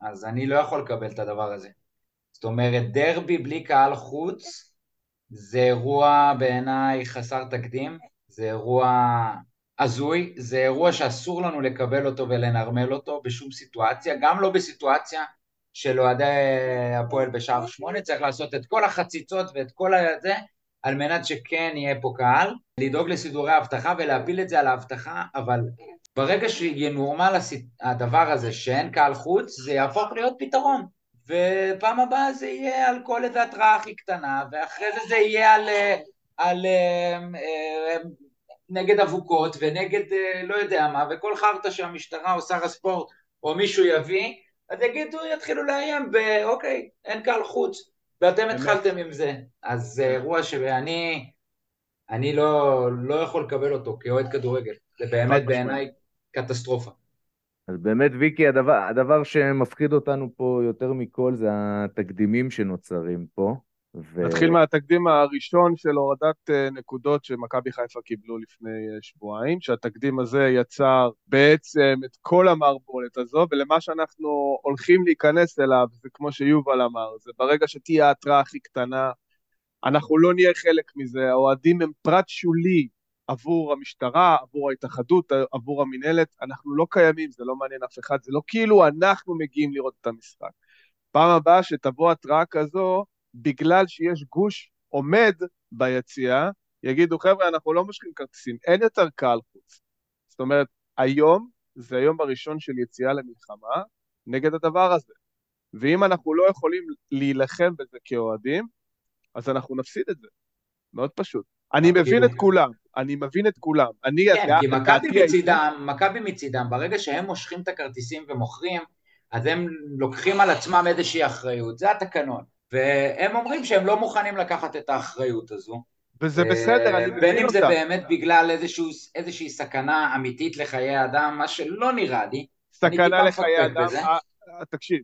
אז אני לא יכול לקבל את הדבר הזה. זאת אומרת, דרבי בלי קהל חוץ זה אירוע בעיניי חסר תקדים, זה אירוע הזוי, זה אירוע שאסור לנו לקבל אותו ולנרמל אותו בשום סיטואציה, גם לא בסיטואציה של אוהדי הפועל בשער שמונה, צריך לעשות את כל החציצות ואת כל זה על מנת שכן יהיה פה קהל, לדאוג לסידורי האבטחה ולהפיל את זה על האבטחה, אבל ברגע שינורמל הדבר הזה שאין קהל חוץ, זה יהפוך להיות פתרון. ופעם הבאה זה יהיה על כל איזה התראה הכי קטנה, ואחרי זה זה יהיה על, על, על נגד אבוקות ונגד לא יודע מה, וכל חרטא שהמשטרה או שר הספורט או מישהו יביא, אז יגידו, יתחילו לאיים, ואוקיי, אין קהל חוץ, ואתם התחלתם עם זה. אז זה אירוע שאני אני לא, לא יכול לקבל אותו כאוהד כדורגל. זה באמת בעיניי קטסטרופה. אז באמת, ויקי, הדבר, הדבר שמפחיד אותנו פה יותר מכל זה התקדימים שנוצרים פה. ו... נתחיל מהתקדים הראשון של הורדת נקודות שמכבי חיפה קיבלו לפני שבועיים, שהתקדים הזה יצר בעצם את כל המערבולת הזו, ולמה שאנחנו הולכים להיכנס אליו, זה כמו שיובל אמר, זה ברגע שתהיה ההתראה הכי קטנה, אנחנו לא נהיה חלק מזה, האוהדים הם פרט שולי עבור המשטרה, עבור ההתאחדות, עבור המינהלת, אנחנו לא קיימים, זה לא מעניין אף אחד, זה לא כאילו אנחנו מגיעים לראות את המשחק. פעם הבאה שתבוא התראה כזו, בגלל שיש גוש עומד ביציאה, יגידו חבר'ה אנחנו לא מושכים כרטיסים, אין יותר קהל חוץ. זאת אומרת, היום זה היום הראשון של יציאה למלחמה נגד הדבר הזה. ואם אנחנו לא יכולים להילחם בזה כאוהדים, אז אנחנו נפסיד את זה. מאוד פשוט. אני מבין את כולם, אני מבין את כולם. אני... כן, כי מכבי מצידם, מכבי מצידם, ברגע שהם מושכים את הכרטיסים ומוכרים, אז הם לוקחים על עצמם איזושהי אחריות, זה התקנון. והם אומרים שהם לא מוכנים לקחת את האחריות הזו. וזה בסדר, אני מבין אותם. בין אם זה באמת בגלל איזשהו, איזושהי סכנה אמיתית לחיי אדם, מה שלא נראה לי. סכנה לחיי אדם, תקשיב,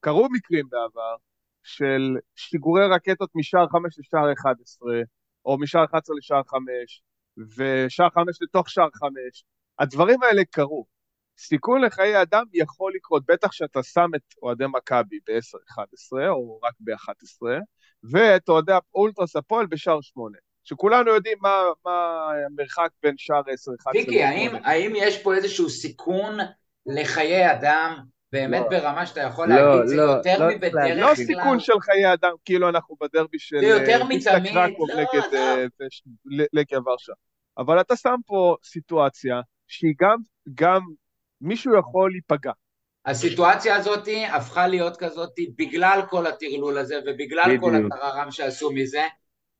קרו מקרים בעבר של שיגורי רקטות משער 5 לשער 11, או משער 11 לשער 5, ושער 5 לתוך שער 5. הדברים האלה קרו. סיכון לחיי אדם יכול לקרות, בטח שאתה שם את אוהדי מכבי ב-10-11, או רק ב-11, ואת אוהדי אולטרס הפועל בשער 8. שכולנו יודעים מה, מה המרחק בין שער 10-11. ויקי, האם, האם יש פה איזשהו סיכון לחיי אדם באמת לא. ברמה שאתה יכול לא, להגיד, זה לא, יותר לא, מבדרך לא כלל? לא סיכון של חיי אדם, כאילו אנחנו בדרבי של זה יותר אה, ויסטה מתמיד, לא, נגד לא. אה, לגיה ורשה. אבל אתה שם פה סיטואציה שהיא גם, גם מישהו יכול להיפגע. הסיטואציה הזאת הפכה להיות כזאת בגלל כל הטרלול הזה ובגלל כל בדיוק. הטררם שעשו מזה,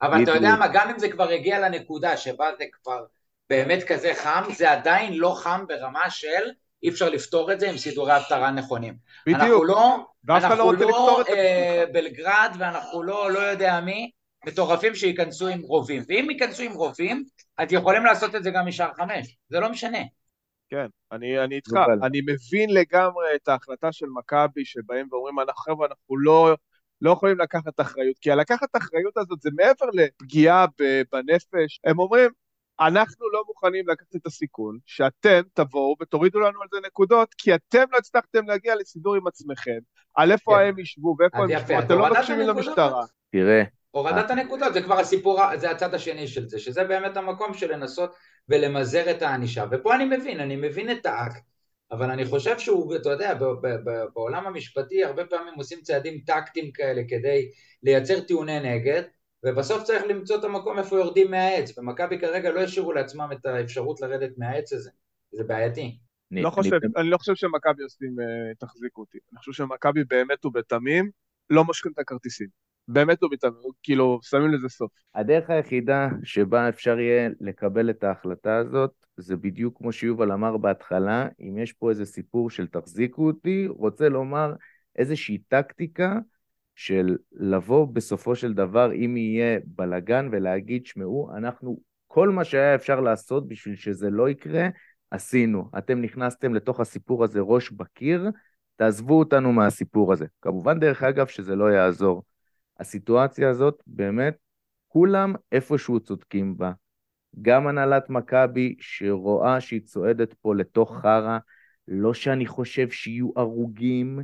אבל אתה יודע בדיוק. מה, גם אם זה כבר הגיע לנקודה שבה זה כבר באמת כזה חם, זה עדיין לא חם ברמה של אי אפשר לפתור את זה עם סידורי הפטרה נכונים. אנחנו בדיוק, לא, ואף אחד לא אנחנו לא זה. אה, בלגרד ואנחנו לא לא יודע מי, מטורפים שייכנסו עם רובים, ואם ייכנסו עם רובים, אז יכולים לעשות את זה גם משער חמש, זה לא משנה. כן, אני, אני איתך. אני מבין לגמרי את ההחלטה של מכבי שבאים ואומרים, אנחנו חבר'ה, אנחנו לא, לא יכולים לקחת אחריות, כי הלקחת אחריות הזאת זה מעבר לפגיעה בנפש, הם אומרים, אנחנו לא מוכנים לקחת את הסיכון שאתם תבואו ותורידו לנו על זה נקודות, כי אתם לא הצלחתם להגיע לסידור עם עצמכם, על איפה כן. הם ישבו ואיפה הם ישבו, אתם לא מקשיבים הנקודות. למשטרה. תראה, הורדת הנקודות זה כבר הסיפור, זה הצד השני של זה, שזה באמת המקום של לנסות ולמזער את הענישה. ופה אני מבין, אני מבין את האקט, אבל אני חושב שהוא, אתה יודע, ב- ב- ב- בעולם המשפטי הרבה פעמים עושים צעדים טקטיים כאלה כדי לייצר טיעוני נגד, ובסוף צריך למצוא את המקום איפה יורדים מהעץ, ומכבי כרגע לא השאירו לעצמם את האפשרות לרדת מהעץ הזה, זה בעייתי. אני- לא חושב, אני לא חושב שמכבי עושים, אה, תחזיקו אותי. אני חושב שמכבי באמת ובתמים לא מושכים את הכרטיסים. באמת ובתמים, כאילו, שמים לזה סוף. הדרך היחידה שבה אפשר יהיה לקבל את ההחלטה הזאת, זה בדיוק כמו שיובל אמר בהתחלה, אם יש פה איזה סיפור של תחזיקו אותי, רוצה לומר איזושהי טקטיקה של לבוא בסופו של דבר, אם יהיה בלגן, ולהגיד, שמעו, אנחנו, כל מה שהיה אפשר לעשות בשביל שזה לא יקרה, עשינו. אתם נכנסתם לתוך הסיפור הזה ראש בקיר, תעזבו אותנו מהסיפור הזה. כמובן, דרך אגב, שזה לא יעזור. הסיטואציה הזאת, באמת, כולם איפשהו צודקים בה. גם הנהלת מכבי שרואה שהיא צועדת פה לתוך חרא, לא שאני חושב שיהיו הרוגים,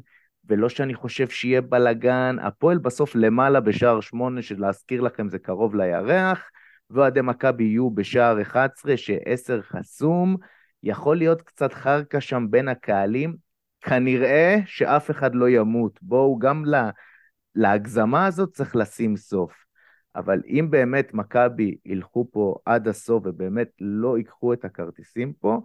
ולא שאני חושב שיהיה בלגן, הפועל בסוף למעלה בשער שמונה, שלהזכיר לכם זה קרוב לירח, ואוהדי מכבי יהיו בשער 11, שעשר חסום, יכול להיות קצת חרקע שם בין הקהלים, כנראה שאף אחד לא ימות. בואו גם לה, להגזמה הזאת צריך לשים סוף. אבל אם באמת מכבי ילכו פה עד הסוף ובאמת לא ייקחו את הכרטיסים פה,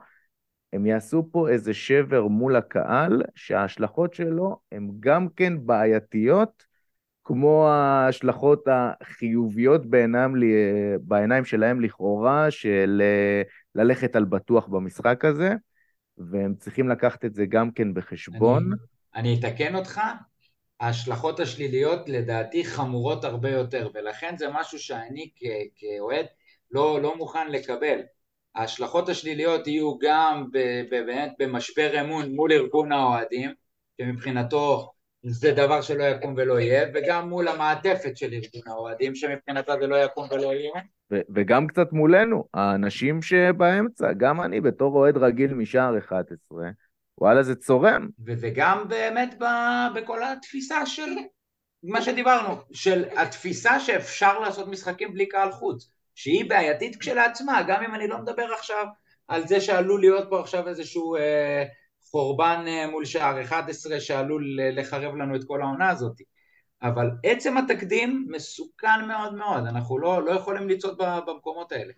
הם יעשו פה איזה שבר מול הקהל, שההשלכות שלו הן גם כן בעייתיות, כמו ההשלכות החיוביות בעיניים, בעיניים שלהם לכאורה, של אה, ללכת על בטוח במשחק הזה, והם צריכים לקחת את זה גם כן בחשבון. אני, אני אתקן אותך, ההשלכות השליליות לדעתי חמורות הרבה יותר, ולכן זה משהו שאני כאוהד לא, לא מוכן לקבל. ההשלכות השליליות יהיו גם באמת במשבר אמון מול ארגון האוהדים, שמבחינתו זה דבר שלא יקום ולא יהיה, וגם מול המעטפת של ארגון האוהדים, שמבחינתה זה לא יקום ולא יהיה. ו- וגם קצת מולנו, האנשים שבאמצע, גם אני בתור אוהד רגיל משער 11, וואלה זה צורם. וזה גם באמת ב- בכל התפיסה של מה שדיברנו, של התפיסה שאפשר לעשות משחקים בלי קהל חוץ, שהיא בעייתית כשלעצמה, גם אם אני לא מדבר עכשיו על זה שעלול להיות פה עכשיו איזשהו אה, חורבן אה, מול שער 11 שעלול אה, לחרב לנו את כל העונה הזאת. אבל עצם התקדים מסוכן מאוד מאוד, אנחנו לא, לא יכולים לצעוד במקומות האלה.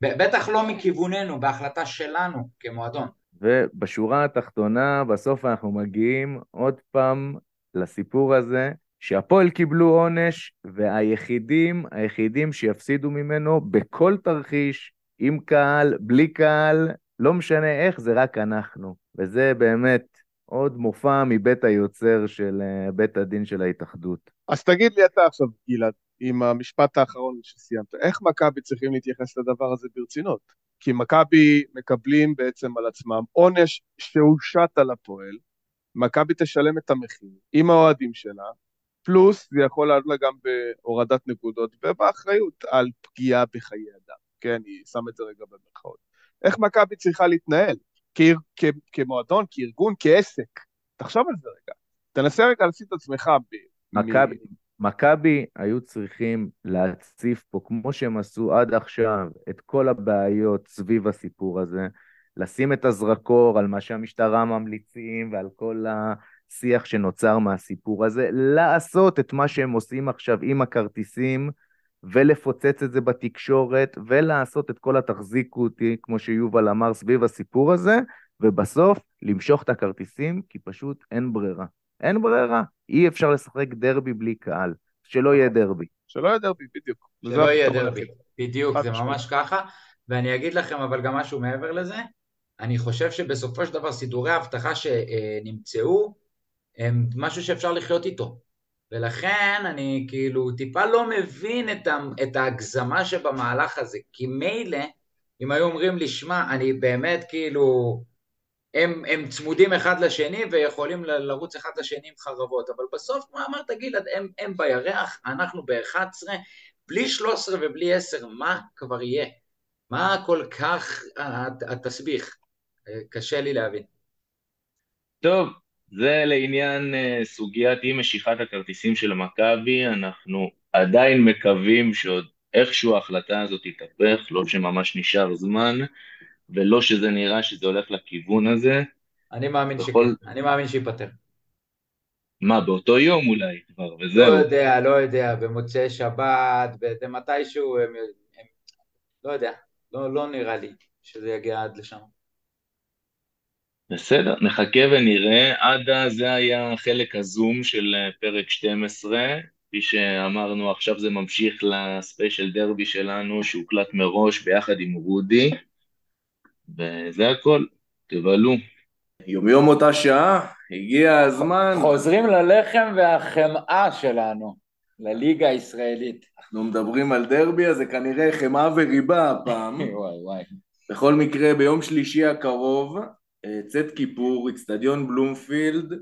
בטח לא מכיווננו, בהחלטה שלנו כמועדון. ובשורה התחתונה, בסוף אנחנו מגיעים עוד פעם לסיפור הזה, שהפועל קיבלו עונש, והיחידים, היחידים שיפסידו ממנו בכל תרחיש, עם קהל, בלי קהל, לא משנה איך, זה רק אנחנו. וזה באמת עוד מופע מבית היוצר של אה, בית הדין של ההתאחדות. אז תגיד לי אתה עכשיו, גלעד, עם המשפט האחרון שסיימת, איך מכבי צריכים להתייחס לדבר הזה ברצינות? כי מכבי מקבלים בעצם על עצמם עונש שהושת על הפועל, מכבי תשלם את המחיר עם האוהדים שלה, פלוס זה יכול לעלות לה גם בהורדת נקודות ובאחריות על פגיעה בחיי אדם, כן, אני שם את זה רגע במרכאות. איך מכבי צריכה להתנהל? כ- כ- כמועדון, כארגון, כעסק. תחשוב על זה רגע. תנסה רגע לשים את עצמך ב... מכבי, מכבי היו צריכים להציף פה, כמו שהם עשו עד עכשיו, את כל הבעיות סביב הסיפור הזה, לשים את הזרקור על מה שהמשטרה ממליצים ועל כל השיח שנוצר מהסיפור הזה, לעשות את מה שהם עושים עכשיו עם הכרטיסים ולפוצץ את זה בתקשורת ולעשות את כל התחזיקו אותי, כמו שיובל אמר, סביב הסיפור הזה, ובסוף למשוך את הכרטיסים, כי פשוט אין ברירה. אין ברירה, אי אפשר לשחק דרבי בלי קהל, שלא יהיה דרבי. שלא יהיה דרבי, בדיוק. שלא יהיה דרבי, בדיוק, זה ממש ככה. ואני אגיד לכם אבל גם משהו מעבר לזה, אני חושב שבסופו של דבר סידורי האבטחה שנמצאו הם משהו שאפשר לחיות איתו. ולכן אני כאילו טיפה לא מבין את, ה, את ההגזמה שבמהלך הזה, כי מילא, אם היו אומרים לי, שמע, אני באמת כאילו, הם, הם צמודים אחד לשני ויכולים לרוץ אחד לשני עם חרבות, אבל בסוף, כמו אמרת גלעד, הם, הם בירח, אנחנו ב-11, בלי 13 ובלי 10, מה כבר יהיה? מה כל כך התסביך? קשה לי להבין. טוב, זה לעניין uh, סוגיית אי משיכת הכרטיסים של מכבי, אנחנו עדיין מקווים שעוד איכשהו ההחלטה הזאת תתהפך, לא שממש נשאר זמן, ולא שזה נראה שזה הולך לכיוון הזה. אני מאמין בכל... שכן, אני מאמין שייפטר. מה, באותו יום אולי כבר, וזהו. לא יודע, לא יודע, במוצאי שבת, מתישהו, הם, הם, לא יודע, לא, לא נראה לי שזה יגיע עד לשם. בסדר, נחכה ונראה. עד אז זה היה חלק הזום של אה, פרק 12. כפי שאמרנו, עכשיו זה ממשיך לספיישל דרבי שלנו, שהוקלט מראש ביחד עם רודי. וזה הכל, תבלו. יומיום אותה שעה, הגיע הזמן. חוזרים ללחם והחמאה שלנו, לליגה הישראלית. אנחנו מדברים על דרבי, אז זה כנראה חמאה וריבה הפעם. וואי וואי. בכל מקרה, ביום שלישי הקרוב, צאת כיפור, אצטדיון בלומפילד,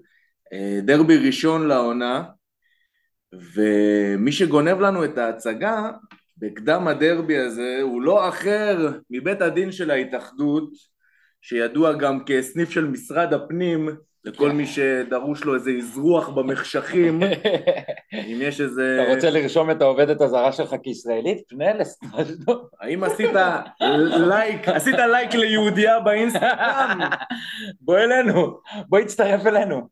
אה, דרבי ראשון לעונה, ומי שגונב לנו את ההצגה בקדם הדרבי הזה הוא לא אחר מבית הדין של ההתאחדות, שידוע גם כסניף של משרד הפנים, לכל. מי שדרוש לו איזה אזרוח במחשכים, אם יש איזה... אתה רוצה לרשום את העובדת הזרה שלך כישראלית? פנה לסטאז'דו. האם עשית לייק, עשית לייק ליהודייה באינסטגרם? בוא אלינו, בוא יצטרף אלינו.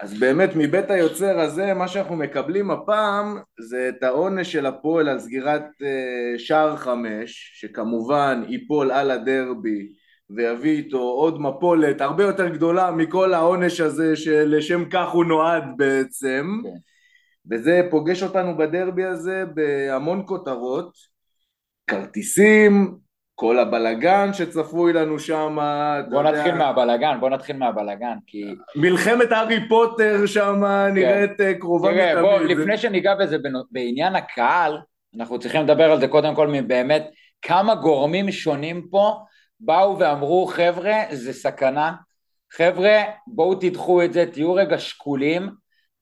אז באמת מבית היוצר הזה, מה שאנחנו מקבלים הפעם זה את העונש של הפועל על סגירת uh, שער חמש, שכמובן ייפול על הדרבי ויביא איתו עוד מפולת הרבה יותר גדולה מכל העונש הזה שלשם כך הוא נועד בעצם. כן. וזה פוגש אותנו בדרבי הזה בהמון כותרות כרטיסים, כל הבלגן שצפוי לנו שם בוא נתחיל יודע... מהבלגן, בוא נתחיל מהבלגן כי... מלחמת הארי פוטר שם כן. נראית אה, קרובה מתמיד תראה בוא, לפני שניגע בזה בעניין הקהל אנחנו צריכים לדבר על זה קודם כל מבאמת כמה גורמים שונים פה באו ואמרו חבר'ה זה סכנה, חבר'ה בואו תדחו את זה, תהיו רגע שקולים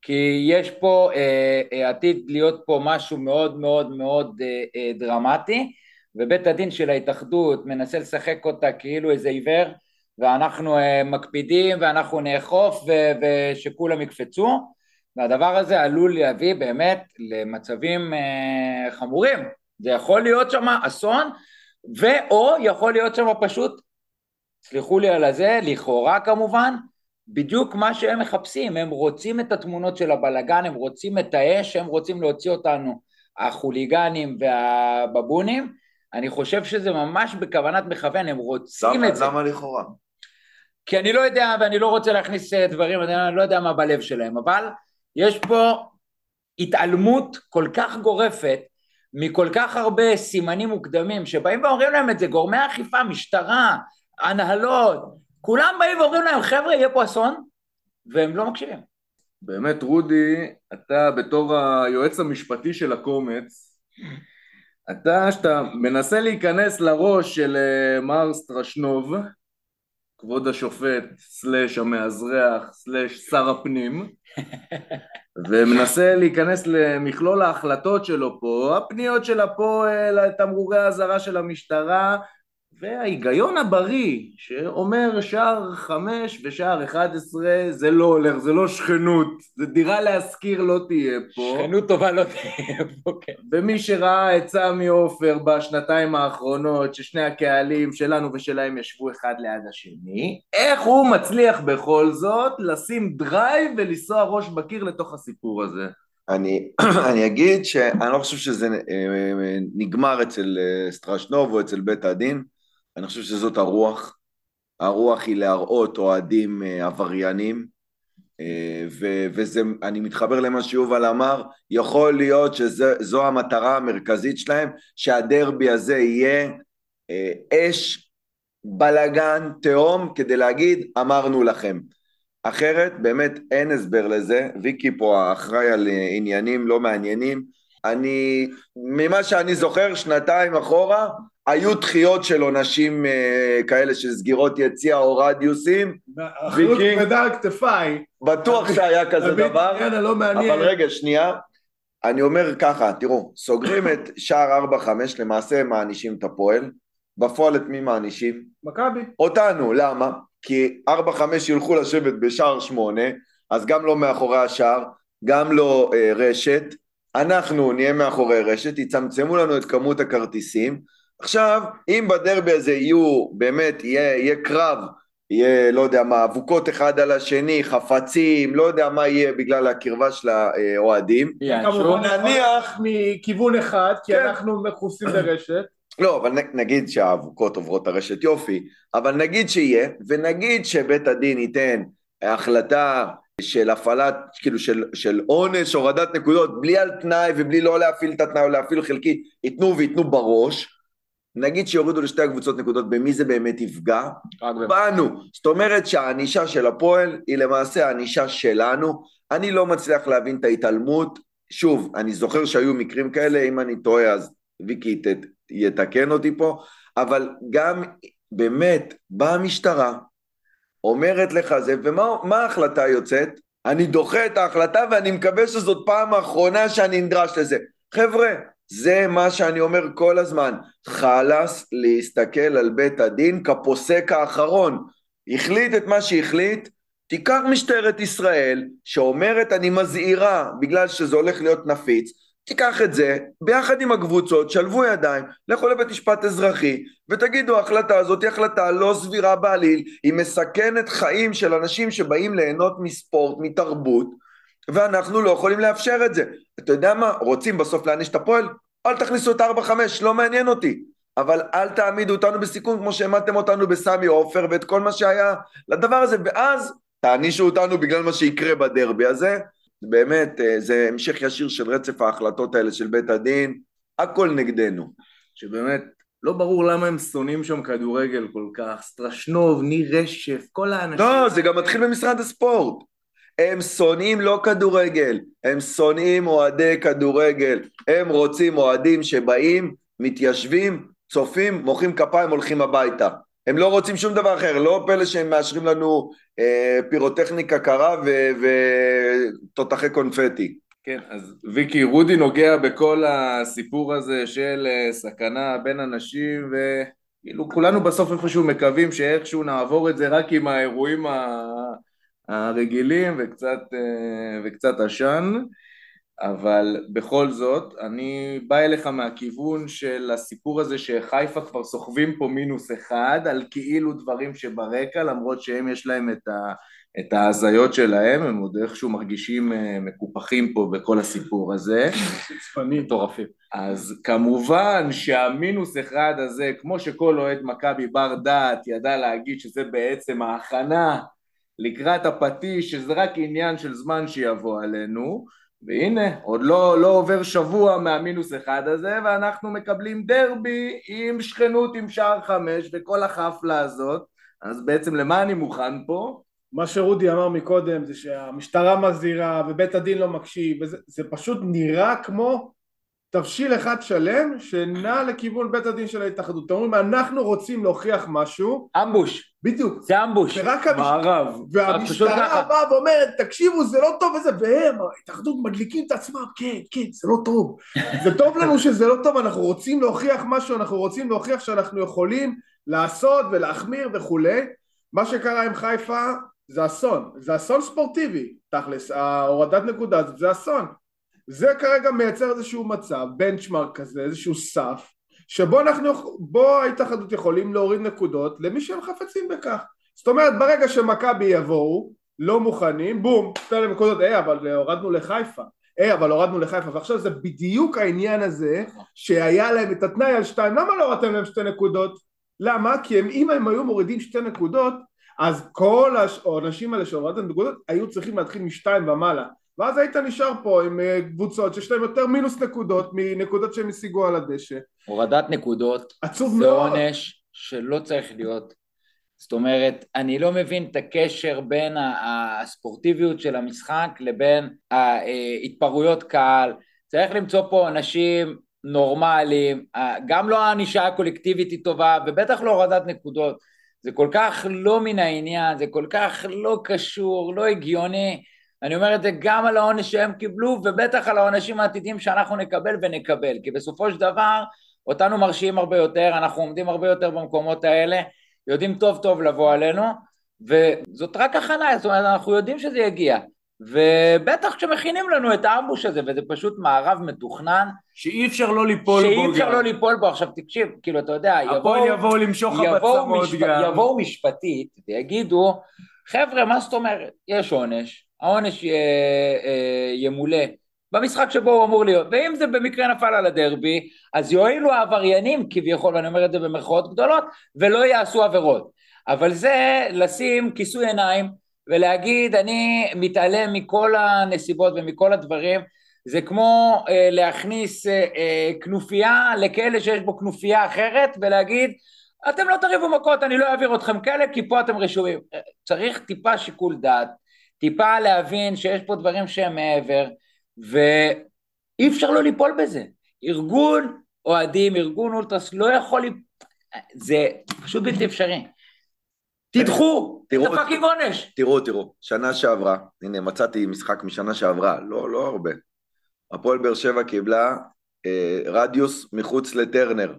כי יש פה, אה, אה, עתיד להיות פה משהו מאוד מאוד מאוד אה, אה, דרמטי. ובית הדין של ההתאחדות מנסה לשחק אותה כאילו איזה עיוור ואנחנו אה, מקפידים ואנחנו נאכוף ו- ושכולם יקפצו. והדבר הזה עלול להביא באמת למצבים אה, חמורים. זה יכול להיות שם אסון ואו יכול להיות שם פשוט, סליחו לי על הזה, לכאורה כמובן, בדיוק מה שהם מחפשים, הם רוצים את התמונות של הבלגן, הם רוצים את האש, הם רוצים להוציא אותנו, החוליגנים והבבונים, אני חושב שזה ממש בכוונת מכוון, הם רוצים את זה. למה לכאורה? כי אני לא יודע, ואני לא רוצה להכניס אה, דברים, אני לא יודע מה בלב שלהם, אבל יש פה התעלמות כל כך גורפת מכל כך הרבה סימנים מוקדמים שבאים ואומרים להם את זה, גורמי אכיפה, משטרה, הנהלות, כולם באים ואומרים להם חבר'ה יהיה פה אסון והם לא מקשיבים. באמת רודי, אתה בתור היועץ המשפטי של הקומץ, אתה שאתה מנסה להיכנס לראש של אה, מר סטרשנוב, כבוד השופט, slash המאזרח, slash שר הפנים, ומנסה להיכנס למכלול ההחלטות שלו פה, הפניות של הפועל, תמרורי האזהרה של המשטרה, וההיגיון הבריא שאומר שער חמש ושער אחד עשרה זה לא הולך, זה לא שכנות, זה דירה להשכיר לא תהיה פה. שכנות טובה לא תהיה פה, כן. ומי שראה את סמי עופר בשנתיים האחרונות, ששני הקהלים שלנו ושלהם ישבו אחד ליד השני, איך הוא מצליח בכל זאת לשים drive ולנסוע ראש בקיר לתוך הסיפור הזה? אני, אני אגיד שאני לא חושב שזה אה, נגמר אצל אה, סטרשנוב או אצל בית הדין, אני חושב שזאת הרוח. הרוח היא להראות אוהדים אה, עבריינים, ואני מתחבר למה שיובל אמר, יכול להיות שזו המטרה המרכזית שלהם, שהדרבי הזה יהיה אש, בלגן, תהום, כדי להגיד אמרנו לכם. אחרת באמת אין הסבר לזה, ויקי פה האחראי על עניינים לא מעניינים, אני, ממה שאני זוכר, שנתיים אחורה, היו דחיות של עונשים אה, כאלה של סגירות יציאה או רדיוסים. אחריות כבדה על כתפיי. בטוח שהיה כזה דבר. לא אבל רגע, שנייה. אני אומר ככה, תראו, סוגרים את שער 4-5, למעשה הם מענישים את הפועל. בפועל את מי מענישים? מכבי. אותנו, למה? כי 4-5 ילכו לשבת בשער 8, אז גם לא מאחורי השער, גם לא אה, רשת, אנחנו נהיה מאחורי רשת, יצמצמו לנו את כמות הכרטיסים. עכשיו, אם בדרבי הזה יהיו, באמת, יהיה, יהיה קרב, יהיה, לא יודע מה, אבוקות אחד על השני, חפצים, לא יודע מה יהיה בגלל הקרבה של האוהדים. כמובן נניח מכיוון אחד, כי כן. אנחנו מכוסים ברשת. לא, אבל נגיד שהאבוקות עוברות הרשת יופי, אבל נגיד שיהיה, ונגיד שבית הדין ייתן החלטה של הפעלת, כאילו של, של עונש, הורדת נקודות, בלי על תנאי ובלי לא להפעיל את התנאי או להפעיל חלקי, ייתנו וייתנו בראש, נגיד שיורידו לשתי הקבוצות נקודות, במי זה באמת יפגע? בנו. זאת אומרת שהענישה של הפועל היא למעשה הענישה שלנו. אני לא מצליח להבין את ההתעלמות. שוב, אני זוכר שהיו מקרים כאלה, אם אני טועה אז ויקי יתקן אותי פה, אבל גם באמת באה המשטרה, אומרת לך זה, ומה ההחלטה יוצאת? אני דוחה את ההחלטה ואני מקווה שזאת פעם אחרונה שאני נדרש לזה. חבר'ה, זה מה שאני אומר כל הזמן, חלאס להסתכל על בית הדין כפוסק האחרון. החליט את מה שהחליט, תיקח משטרת ישראל שאומרת אני מזהירה בגלל שזה הולך להיות נפיץ, תיקח את זה, ביחד עם הקבוצות, שלבו ידיים, לכו לבית משפט אזרחי, ותגידו, ההחלטה הזאת היא החלטה לא סבירה בעליל, היא מסכנת חיים של אנשים שבאים ליהנות מספורט, מתרבות, ואנחנו לא יכולים לאפשר את זה. אתה יודע מה, רוצים בסוף להעניש את הפועל? אל תכניסו את 4-5, לא מעניין אותי. אבל אל תעמידו אותנו בסיכון כמו שהעמדתם אותנו בסמי עופר ואת כל מה שהיה לדבר הזה, ואז תענישו אותנו בגלל מה שיקרה בדרבי הזה, באמת, אה, זה המשך ישיר של רצף ההחלטות האלה של בית הדין, הכל נגדנו. שבאמת, לא ברור למה הם שונאים שם כדורגל כל כך, סטרשנוב, ניר רשף, כל האנשים... לא, זה גם מתחיל במשרד הספורט. הם שונאים לא כדורגל, הם שונאים אוהדי כדורגל. הם רוצים אוהדים שבאים, מתיישבים, צופים, מוחאים כפיים, הולכים הביתה. הם לא רוצים שום דבר אחר, לא פלא שהם מאשרים לנו אה, פירוטכניקה קרה ותותחי קונפטי. כן, אז ויקי, רודי נוגע בכל הסיפור הזה של אה, סכנה בין אנשים וכאילו כולנו בסוף איפשהו מקווים שאיכשהו נעבור את זה רק עם האירועים הרגילים וקצת, אה, וקצת עשן. אבל בכל זאת, אני בא אליך מהכיוון של הסיפור הזה שחיפה כבר סוחבים פה מינוס אחד על כאילו דברים שברקע, למרות שהם יש להם את, ה, את ההזיות שלהם, הם עוד איכשהו מרגישים אה, מקופחים פה בכל הסיפור הזה. חוצפנים. מטורפים. אז כמובן שהמינוס אחד הזה, כמו שכל אוהד מכבי בר דעת ידע להגיד שזה בעצם ההכנה לקראת הפטיש, שזה רק עניין של זמן שיבוא עלינו, והנה, עוד לא, לא עובר שבוע מהמינוס אחד הזה, ואנחנו מקבלים דרבי עם שכנות עם שער חמש וכל החפלה הזאת, אז בעצם למה אני מוכן פה? מה שרודי אמר מקודם זה שהמשטרה מזהירה ובית הדין לא מקשיב, וזה פשוט נראה כמו תבשיל אחד שלם שנע לכיוון בית הדין של ההתאחדות. אתם אומרים, אנחנו רוצים להוכיח משהו. אמבוש. בדיוק. זה אמבוש. ורק מערב. והמשטרה באה ואומרת, תקשיבו, זה לא טוב וזה, והם, ההתאחדות מדליקים את עצמם, כן, כן, זה לא טוב. זה טוב לנו שזה לא טוב, אנחנו רוצים להוכיח משהו, אנחנו רוצים להוכיח שאנחנו יכולים לעשות ולהחמיר וכולי. מה שקרה עם חיפה זה אסון, זה אסון ספורטיבי, תכלס, ההורדת נקודה הזאת זה אסון. זה כרגע מייצר איזשהו מצב, בנצ'מרק כזה, איזשהו סף, שבו אנחנו, בו ההתאחדות יכולים להוריד נקודות למי שהם חפצים בכך. זאת אומרת, ברגע שמכבי יבואו, לא מוכנים, בום, להם נקודות, היי, אבל הורדנו לחיפה. היי, אבל הורדנו לחיפה, ועכשיו זה בדיוק העניין הזה שהיה להם את התנאי על שתיים, למה לא הורדתם להם שתי נקודות? למה? כי הם, אם הם היו מורידים שתי נקודות, אז כל האנשים האלה שהורדתם נקודות היו צריכים להתחיל משתיים ומעלה. ואז היית נשאר פה עם אה, קבוצות שיש להם יותר מינוס נקודות מנקודות שהם השיגו על הדשא. הורדת נקודות עצוב זה מאוד. עונש שלא צריך להיות. זאת אומרת, אני לא מבין את הקשר בין הספורטיביות של המשחק לבין ההתפרעויות קהל. צריך למצוא פה אנשים נורמליים, גם לא הענישה הקולקטיבית היא טובה, ובטח לא הורדת נקודות. זה כל כך לא מן העניין, זה כל כך לא קשור, לא הגיוני. אני אומר את זה גם על העונש שהם קיבלו, ובטח על העונשים העתידיים שאנחנו נקבל ונקבל, כי בסופו של דבר, אותנו מרשיעים הרבה יותר, אנחנו עומדים הרבה יותר במקומות האלה, יודעים טוב טוב לבוא עלינו, וזאת רק הכנה, זאת אומרת, אנחנו יודעים שזה יגיע. ובטח כשמכינים לנו את האמבוש הזה, וזה פשוט מערב מתוכנן, שאי אפשר לא ליפול בו שאי אפשר. לא ליפול בו. עכשיו תקשיב, כאילו, אתה יודע, הפועל יבואו... יבואו למשוך לך יבואו, בצמות משפ... גם. יבואו משפטית ויגידו, חבר'ה, מה זאת אומרת? יש עונש, העונש י... אה, ימולא במשחק שבו הוא אמור להיות, ואם זה במקרה נפל על הדרבי, אז יועילו העבריינים כביכול, ואני אומר את זה במרכאות גדולות, ולא יעשו עבירות. אבל זה לשים כיסוי עיניים ולהגיד, אני מתעלם מכל הנסיבות ומכל הדברים, זה כמו אה, להכניס אה, אה, כנופיה לכלא שיש בו כנופיה אחרת ולהגיד אתם לא תריבו מכות, אני לא אעביר אתכם כאלה כי פה אתם רשומים. אה, צריך טיפה שיקול דעת, טיפה להבין שיש פה דברים שהם מעבר ואי אפשר לא ליפול בזה. ארגון אוהדים, ארגון אולטרס לא יכול, ליפ... זה פשוט בלתי אפשרי. תדחו, תראו- זה fucking עונש. תראו, תראו, שנה שעברה, הנה מצאתי משחק משנה שעברה, לא, לא הרבה. הפועל באר שבע קיבלה אה, רדיוס מחוץ לטרנר.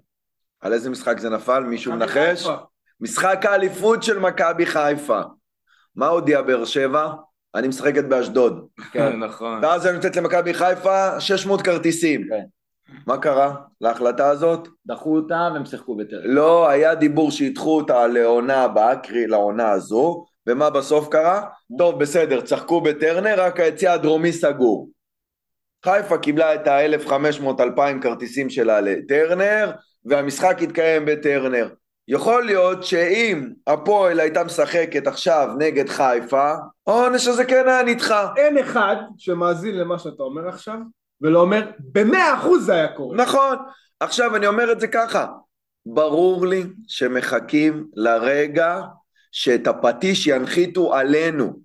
על איזה משחק זה נפל? מישהו מנחש? משחק האליפות של מכבי חיפה. מה הודיע באר שבע? אני משחקת באשדוד. כן, נכון. ואז אני נותנת למכבי חיפה 600 כרטיסים. כן. מה קרה להחלטה הזאת? דחו אותם והם שיחקו בטרם. לא היה דיבור שידחו אותה לעונה הבאה, קרי לעונה הזו, ומה בסוף קרה? טוב, בסדר, צחקו בטרנר, רק היציע הדרומי סגור. חיפה קיבלה את ה-1500-2000 כרטיסים שלה לטרנר, והמשחק התקיים בטרנר. יכול להיות שאם הפועל הייתה משחקת עכשיו נגד חיפה, העונש הזה כן היה נדחה. אין אחד שמאזין למה שאתה אומר עכשיו, ולא אומר, במאה אחוז זה היה קורה. נכון. עכשיו אני אומר את זה ככה, ברור לי שמחכים לרגע שאת הפטיש ינחיתו עלינו,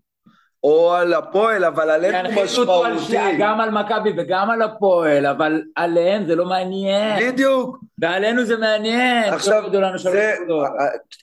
או על הפועל, אבל עלינו ינחיתו אותו על משמעותי. גם על מכבי וגם על הפועל, אבל עליהם זה לא מעניין. בדיוק. ועלינו זה מעניין. עכשיו, שלוש זה, נקודות.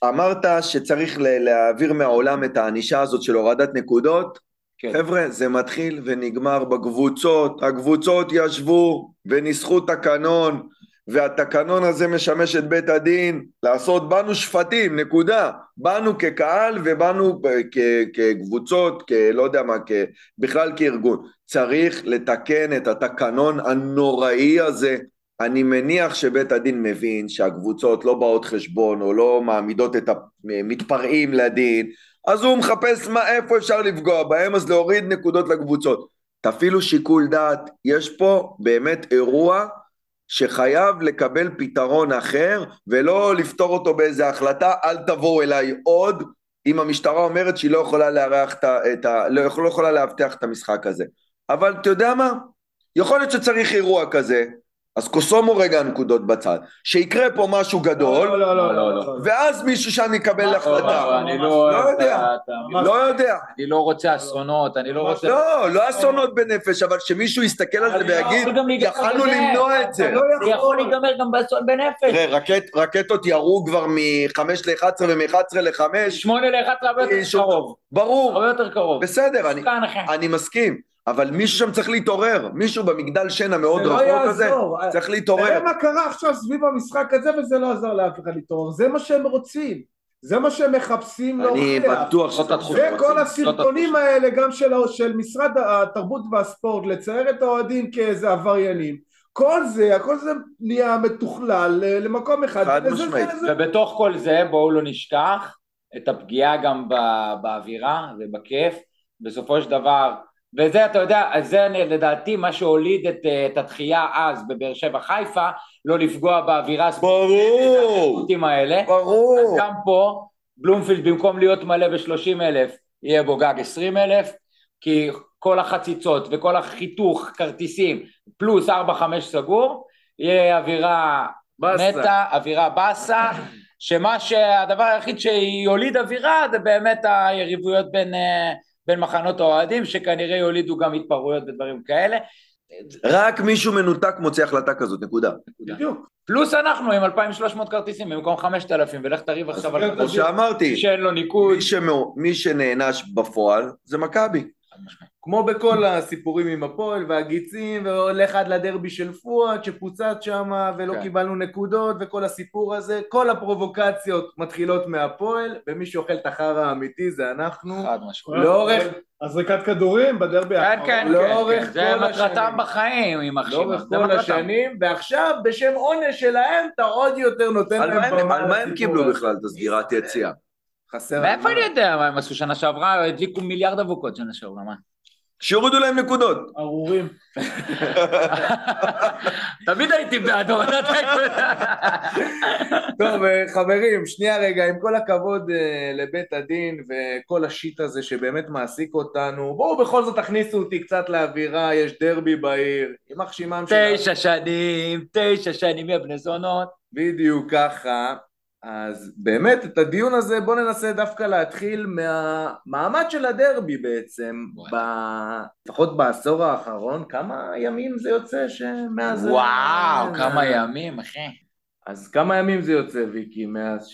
אמרת שצריך להעביר מהעולם את הענישה הזאת של הורדת נקודות. כן. חבר'ה, זה מתחיל ונגמר בקבוצות. הקבוצות ישבו וניסחו תקנון, והתקנון הזה משמש את בית הדין לעשות בנו שפטים, נקודה. בנו כקהל ובנו כ- כקבוצות, כלא יודע מה, כ- בכלל כארגון. צריך לתקן את התקנון הנוראי הזה. אני מניח שבית הדין מבין שהקבוצות לא באות חשבון או לא מעמידות את המתפרעים לדין, אז הוא מחפש מה, איפה אפשר לפגוע בהם, אז להוריד נקודות לקבוצות. תפעילו שיקול דעת, יש פה באמת אירוע שחייב לקבל פתרון אחר, ולא לפתור אותו באיזה החלטה, אל תבואו אליי עוד, אם המשטרה אומרת שהיא לא יכולה לארח את ה... לא לא יכולה לאבטח את המשחק הזה. אבל אתה יודע מה? יכול להיות שצריך אירוע כזה, אז קוסומו רגע נקודות בצד, שיקרה פה משהו גדול, לא, לא, לא, לא, לא. ואז מישהו שם יקבל החלטה. אני לא לא יודע. לא יודע. אני לא רוצה אסונות, אני לא רוצה... לא, לא אסונות בנפש, אבל שמישהו יסתכל על זה לא ויגיד, יכלנו. למנוע את זה. לא זה יכול להיגמר גם באסון בנפש. תראה, רקט, רקטות ירו כבר מ-5 ל-11 ומ-11 ל-5, שמונה לאחד זה הרבה יותר קרוב. ברור, הרבה יותר קרוב. בסדר. אני מסכים, אבל מישהו שם צריך להתעורר, מישהו במגדל שן המאוד זה לא רחוק הזה, יעזור. צריך תראה להתעורר. מה קרה עכשיו סביב המשחק הזה וזה לא עזר לאף אחד להתעורר. זה מה שהם רוצים. זה מה שהם מחפשים אני להוכיח. בטוח זאת שזה התחושה. וכל רוצים. הסרטונים האלה גם של, של משרד התרבות והספורט לצייר את האוהדים כאיזה עבריינים כל זה, הכל זה נהיה מתוכלל אה, למקום אחד חד משמעית. זה- זה- ובתוך כל זה בואו לא נשכח את הפגיעה גם ב- באווירה ובכיף בסופו של דבר וזה אתה יודע זה אני- לדעתי מה שהוליד את, אה, את התחייה אז בבאר שבע חיפה לא לפגוע באווירה הספורטים האלה אז ברור. גם פה בלומפילד במקום להיות מלא ב-30 אלף יהיה בו גג 20 אלף כי כל החציצות וכל החיתוך כרטיסים פלוס 4-5 סגור יהיה אווירה באסה. מתה, אווירה באסה, שמה שהדבר היחיד שיוליד אווירה זה באמת היריבויות בין, אה, בין מחנות האוהדים, שכנראה יולידו גם התפרעויות ודברים כאלה. רק מישהו מנותק מוציא החלטה כזאת, נקודה. בדיוק פלוס אנחנו עם 2,300 כרטיסים במקום 5,000, ולך תריב עכשיו על כמו כרטיס שאמרתי, שאין לו ניקוד. מי שמו- מי שנענש בפועל זה מכבי. כמו בכל הסיפורים עם הפועל והגיצים, והולך עד לדרבי של פואד שפוצץ שם ולא כן. קיבלנו נקודות וכל הסיפור הזה, כל הפרובוקציות מתחילות מהפועל, ומי שאוכל את החרא האמיתי זה אנחנו. חד משמעית. לאורך, הזרקת כדורים בדרבי כן, האחרון. כן, לאורך כן, זה כל מטרתם השנים. בחיים, יימח שמם. לאורך זה כל מטרתם. השנים, ועכשיו בשם עונש שלהם אתה עוד יותר נותן להם מה הם- במה על מה הם קיבלו. בכלל את הסגירת יציאה? חסר... מאיפה אני מה. יודע מה הם עשו שנה שעברה? הדליקו מיליארד אבוקות שנה שעברה, מה? שיורידו להם נקודות. ארורים. תמיד הייתי בעד הורדת. טוב, אה, חברים, שנייה רגע, עם כל הכבוד אה, לבית הדין וכל השיט הזה שבאמת מעסיק אותנו, בואו בכל זאת תכניסו אותי קצת לאווירה, יש דרבי בעיר, יימח שמם של... תשע שנים, תשע שנים, יא בני זונות. בדיוק ככה. אז באמת, את הדיון הזה בואו ננסה דווקא להתחיל מהמעמד של הדרבי בעצם, ב... לפחות בעשור האחרון, כמה ימים זה יוצא שמאז... וואו, אה, כמה ימים, אחי. אז כמה ימים זה יוצא, ויקי, מאז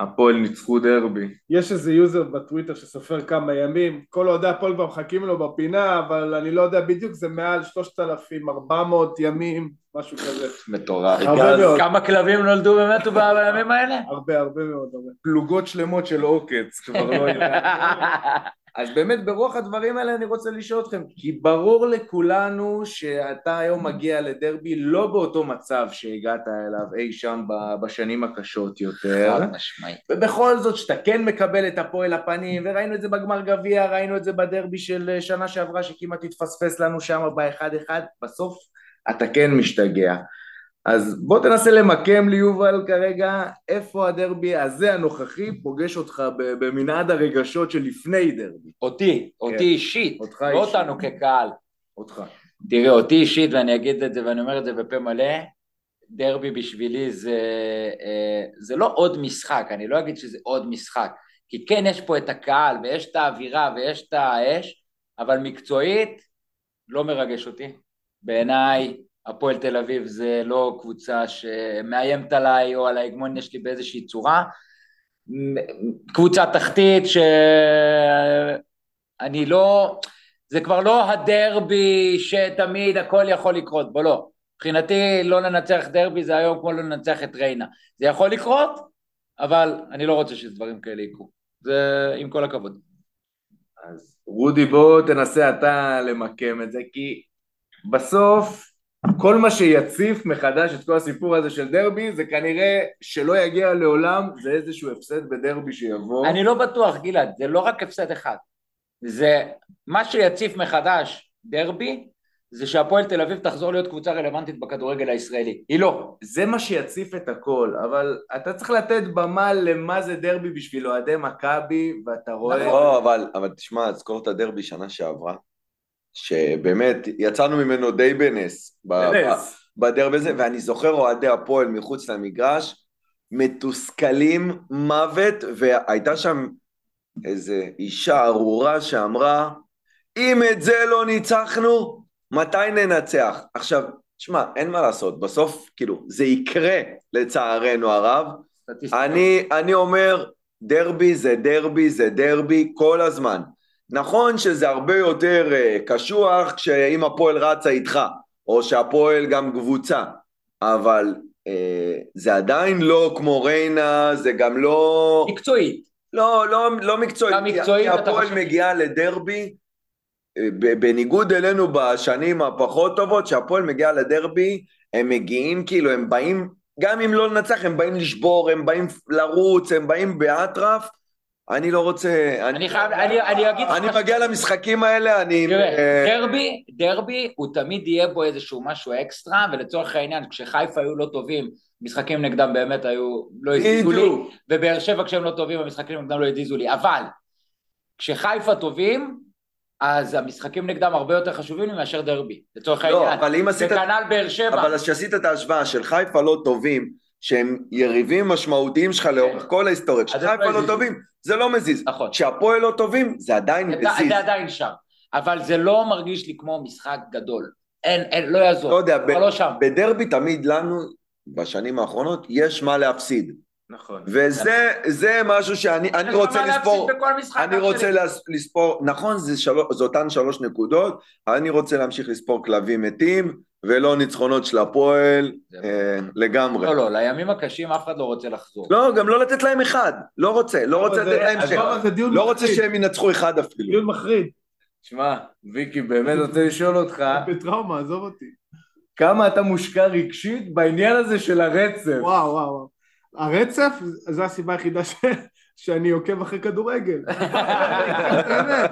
שהפועל ניצחו דרבי? יש איזה user בטוויטר שסופר כמה ימים, כל אוהדי הפועל כבר מחכים לו בפינה, אבל אני לא יודע בדיוק, זה מעל 3,400 ימים, משהו כזה. מטורף. הרבה מאוד. כמה כלבים נולדו ומתו בימים האלה? הרבה, הרבה מאוד, הרבה. פלוגות שלמות של עוקץ, כבר לא יודע. אז באמת ברוח הדברים האלה אני רוצה לשאול אתכם, כי ברור לכולנו שאתה היום מגיע לדרבי לא באותו מצב שהגעת אליו אי שם בשנים הקשות יותר, חד משמעית. ובכל זאת שאתה כן מקבל את הפועל הפנים, וראינו את זה בגמר גביע, ראינו את זה בדרבי של שנה שעברה שכמעט התפספס לנו שם באחד אחד, בסוף אתה כן משתגע. אז בוא תנסה למקם לי יובל כרגע איפה הדרבי הזה הנוכחי פוגש אותך במנעד הרגשות של לפני דרבי, אותי, אותי אישית, אותך לא אישית. אותנו כקהל. אותך. תראה, אותי אישית, ואני אגיד את זה ואני אומר את זה בפה מלא, דרבי בשבילי זה, אה, זה לא עוד משחק, אני לא אגיד שזה עוד משחק, כי כן יש פה את הקהל ויש את האווירה ויש את האש, אבל מקצועית לא מרגש אותי. בעיניי הפועל תל אביב זה לא קבוצה שמאיימת עליי או על ההגמוניה שלי באיזושהי צורה. קבוצה תחתית שאני לא, זה כבר לא הדרבי שתמיד הכל יכול לקרות, בוא לא. מבחינתי לא לנצח דרבי זה היום כמו לא לנצח את ריינה. זה יכול לקרות, אבל אני לא רוצה שדברים כאלה יקרו. זה עם כל הכבוד. אז רודי בוא תנסה אתה למקם את זה, כי בסוף כל מה שיציף מחדש את כל הסיפור הזה של דרבי זה כנראה שלא יגיע לעולם, זה איזשהו הפסד בדרבי שיבוא. אני לא בטוח, גלעד, זה לא רק הפסד אחד. זה מה שיציף מחדש דרבי, זה שהפועל תל אביב תחזור להיות קבוצה רלוונטית בכדורגל הישראלי. היא לא. זה מה שיציף את הכל, אבל אתה צריך לתת במה למה זה דרבי בשביל אוהדי מכבי, ואתה רואה... לא, אבל, אבל תשמע, תזכור את הדרבי שנה שעברה, שבאמת יצאנו ממנו די בנס. בנס. בדרבי הזה, ואני זוכר אוהדי הפועל מחוץ למגרש, מתוסכלים מוות, והייתה שם איזו אישה ארורה שאמרה, אם את זה לא ניצחנו, מתי ננצח? עכשיו, תשמע, אין מה לעשות, בסוף, כאילו, זה יקרה לצערנו הרב. אני, אני אומר, דרבי זה דרבי זה דרבי כל הזמן. נכון שזה הרבה יותר אה, קשוח כשאם הפועל רצה איתך, או שהפועל גם קבוצה, אבל אה, זה עדיין לא כמו ריינה, זה גם לא... מקצועית. לא, לא, לא מקצועית. גם מקצועית, כי אתה הפועל מגיעה לדרבי, אה, בניגוד אלינו בשנים הפחות טובות, שהפועל מגיעה לדרבי, הם מגיעים כאילו, הם באים, גם אם לא לנצח, הם באים לשבור, הם באים לרוץ, הם באים באטרף. אני לא רוצה... אני חייב, אני, אני אגיד... אני מגיע למשחקים האלה, אני... תראה, אה, דרבי, דרבי, הוא תמיד יהיה בו איזשהו משהו אקסטרה, ולצורך העניין, כשחיפה היו לא טובים, משחקים נגדם באמת היו, לא הזיזו לי. ובאר שבע כשהם לא טובים, המשחקים נגדם לא הזיזו לי, אבל כשחיפה טובים, אז המשחקים נגדם הרבה יותר חשובים מאשר דרבי, לצורך לא, העניין. אבל אם עשית... וכנ"ל באר שבע. אבל כשעשית את ההשוואה של חיפה לא טובים, שהם יריבים משמעותיים שלך לאורך כל ההיסטוריה, כשחיפה לא לא. טובים, זה לא מזיז. נכון. כשהפועל לא טובים, זה עדיין מזיז. זה עדיין שם, אבל זה לא מרגיש לי כמו משחק גדול. אין, אין, לא יעזור. לא יודע, ב- לא שם. בדרבי תמיד לנו, בשנים האחרונות, יש מה להפסיד. נכון. וזה זה משהו שאני אני רוצה לספור, אני רוצה לספור, נכון, זה, שלוש, זה אותן שלוש נקודות, אני רוצה להמשיך לספור כלבים מתים, ולא ניצחונות של הפועל אה, לגמרי. לא, לא, לימים הקשים אף אחד לא רוצה לחזור. לא, גם לא לתת להם אחד, לא רוצה, לא רוצה לתת להם שם, לא, לא רוצה מחריד. שהם ינצחו אחד אפילו. דיון מחריד. שמע, ויקי, באמת רוצה לשאול אותך, בטראומה, עזוב אותי. כמה אתה מושקע רגשית בעניין הזה של הרצף? וואו, וואו, וואו. הרצף, זו הסיבה היחידה ש... שאני עוקב אחרי כדורגל. באמת.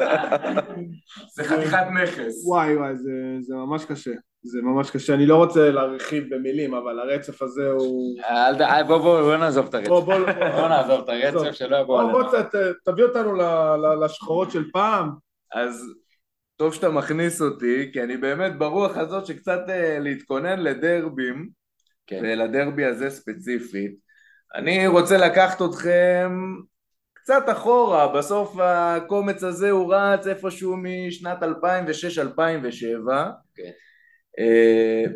זה חתיכת נכס. וואי וואי, זה, זה ממש קשה. זה ממש קשה. אני לא רוצה להרחיב במילים, אבל הרצף הזה הוא... אל ת- אה, בוא בוא בוא נעזוב את הרצף. בוא, בוא, בוא נעזוב את. הרצף שלא יבוא בוא, עלינו. בוא ת- ת- תביא אותנו ל- ל- לשחורות של פעם. אז טוב שאתה מכניס אותי, כי אני באמת ברוח הזאת שקצת אה, להתכונן לדרבים, כן. ולדרבי הזה ספציפית. אני רוצה לקחת אתכם קצת אחורה, בסוף הקומץ הזה הוא רץ איפשהו משנת 2006-2007. כן.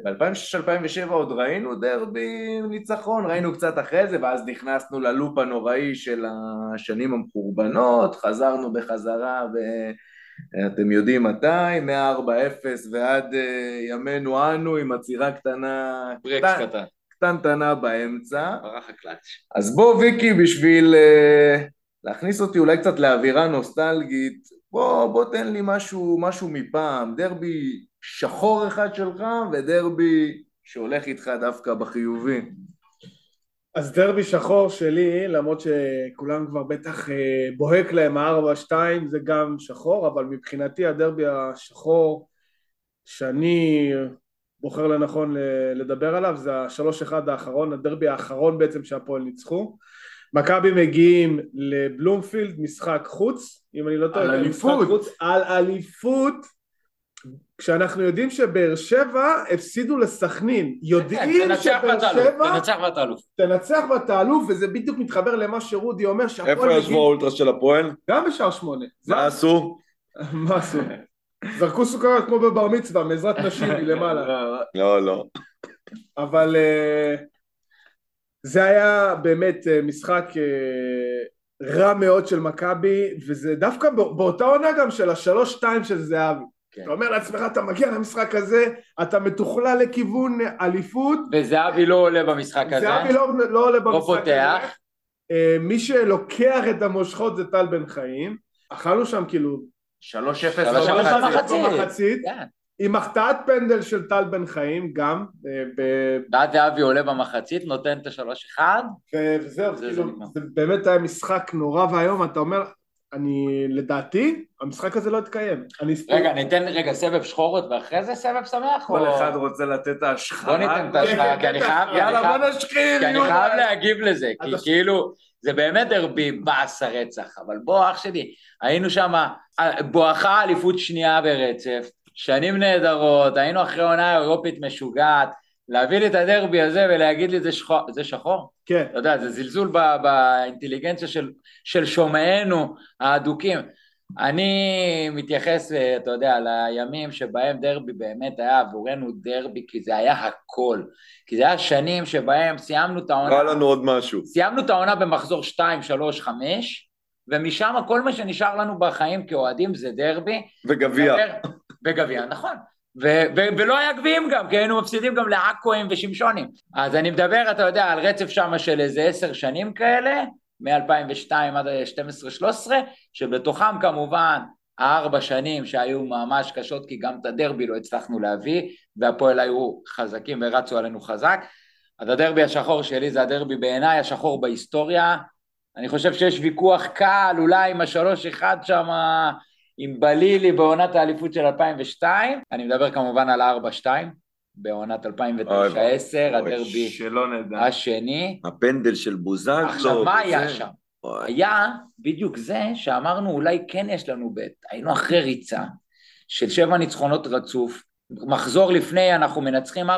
ב-2006-2007 עוד ראינו דרבי ניצחון, ראינו קצת אחרי זה, ואז נכנסנו ללופ הנוראי של השנים המחורבנות, חזרנו בחזרה, ואתם יודעים מתי, מ-4-0 ועד אה, ימינו אנו עם עצירה קטנה, ברקס קטן- קטן. קטנטנה באמצע. ברח הקלאץ'. אז בוא ויקי, בשביל uh, להכניס אותי אולי קצת לאווירה נוסטלגית, בוא, בוא תן לי משהו, משהו מפעם, דרבי שחור אחד שלך ודרבי שהולך איתך דווקא בחיובי. אז דרבי שחור שלי, למרות שכולם כבר בטח אה, בוהק להם ה-4-2, זה גם שחור, אבל מבחינתי הדרבי השחור שאני בוחר לנכון לדבר עליו, זה ה-3-1 האחרון, הדרבי האחרון בעצם שהפועל ניצחו. מכבי מגיעים לבלומפילד, משחק חוץ, אם אני לא טועה. משחק חוץ, על אליפות, כשאנחנו יודעים שבאר שבע הפסידו לסכנין, יודעים כן, תנצח שבאר שבע תנצח ואתה אלוף. תנצח ואתה אלוף, וזה בדיוק מתחבר למה שרודי אומר, שהפועל איפה ישבו האולטרה של הפועל? גם בשער שמונה. מה עשו? מה עשו? זרקו סוכריות כמו בבר מצווה, מעזרת נשים מלמעלה. לא, לא. אבל אה, זה היה באמת אה, משחק אה, רע מאוד של מכבי, וזה דווקא בא- באותה עונה גם של השלוש-שתיים של זהבי. כן. אתה אומר לעצמך, אתה מגיע למשחק הזה, אתה מתוכלל לכיוון אליפות, וזהבי לא עולה במשחק הזה. זהבי לא, לא עולה במשחק פותח. הזה. אה, מי שלוקח את המושכות זה טל בן חיים. אכלנו שם כאילו 3-0 שלוש במחצית. כן. עם החטאת פנדל של טל בן חיים גם, אה, ב- ואז זהבי עולה במחצית, נותן את השלוש אחד. וזהו, זה- כאילו. זה באמת היה משחק נורא ואיום, אתה אומר, אני, לדעתי, המשחק הזה לא התקיים. אני רגע, ניתן רגע סבב שחורות ואחרי זה סבב שמח? כל או- אחד רוצה לתת את ההשחרה. בוא ניתן את ההשחרה, כי אני חייב... כי אני יאללה, חייב- בוא נשחיל, כי אני. חייב להגיב לזה, כי כאילו, זה באמת דרבי באס הרצח, אבל בוא אח שלי, היינו שם, בואכה אליפות שנייה ברצף, שנים נהדרות, היינו אחרי עונה אירופית משוגעת, להביא לי את הדרבי הזה ולהגיד לי זה שחור, זה שחור? כן, אתה יודע, זה זלזול ב- באינטליגנציה של, של שומעינו האדוקים. אני מתייחס, אה, אתה יודע, לימים שבהם דרבי באמת היה עבורנו דרבי, כי זה היה הכל. כי זה היה שנים שבהם סיימנו את העונה, קרה לנו עוד משהו. סיימנו את העונה במחזור 2, 3, 5, ומשם כל מה שנשאר לנו בחיים כאוהדים זה דרבי. וגביע. וגביע, נכון. ו- ו- ולא היה גביעים גם, כי היינו מפסידים גם לעכואים ושמשונים. אז אני מדבר, אתה יודע, על רצף שם של איזה עשר שנים כאלה, מ-2002 עד 12-13, שבתוכם כמובן הארבע שנים שהיו ממש קשות, כי גם את הדרבי לא הצלחנו להביא, והפועל היו חזקים ורצו עלינו חזק. אז הדרבי השחור שלי זה הדרבי בעיניי השחור בהיסטוריה. אני חושב שיש ויכוח קל, אולי עם השלוש אחד שם, עם בלילי בעונת האליפות של 2002. אני מדבר כמובן על ה-4-2, בעונת 2009-2010, הדרבי. השני. הפנדל של בוזגלו. עכשיו, מה היה. שם? היה בדיוק זה שאמרנו אולי כן יש לנו בית, היינו אחרי ריצה של שבע ניצחונות רצוף, מחזור לפני אנחנו מנצחים 4-1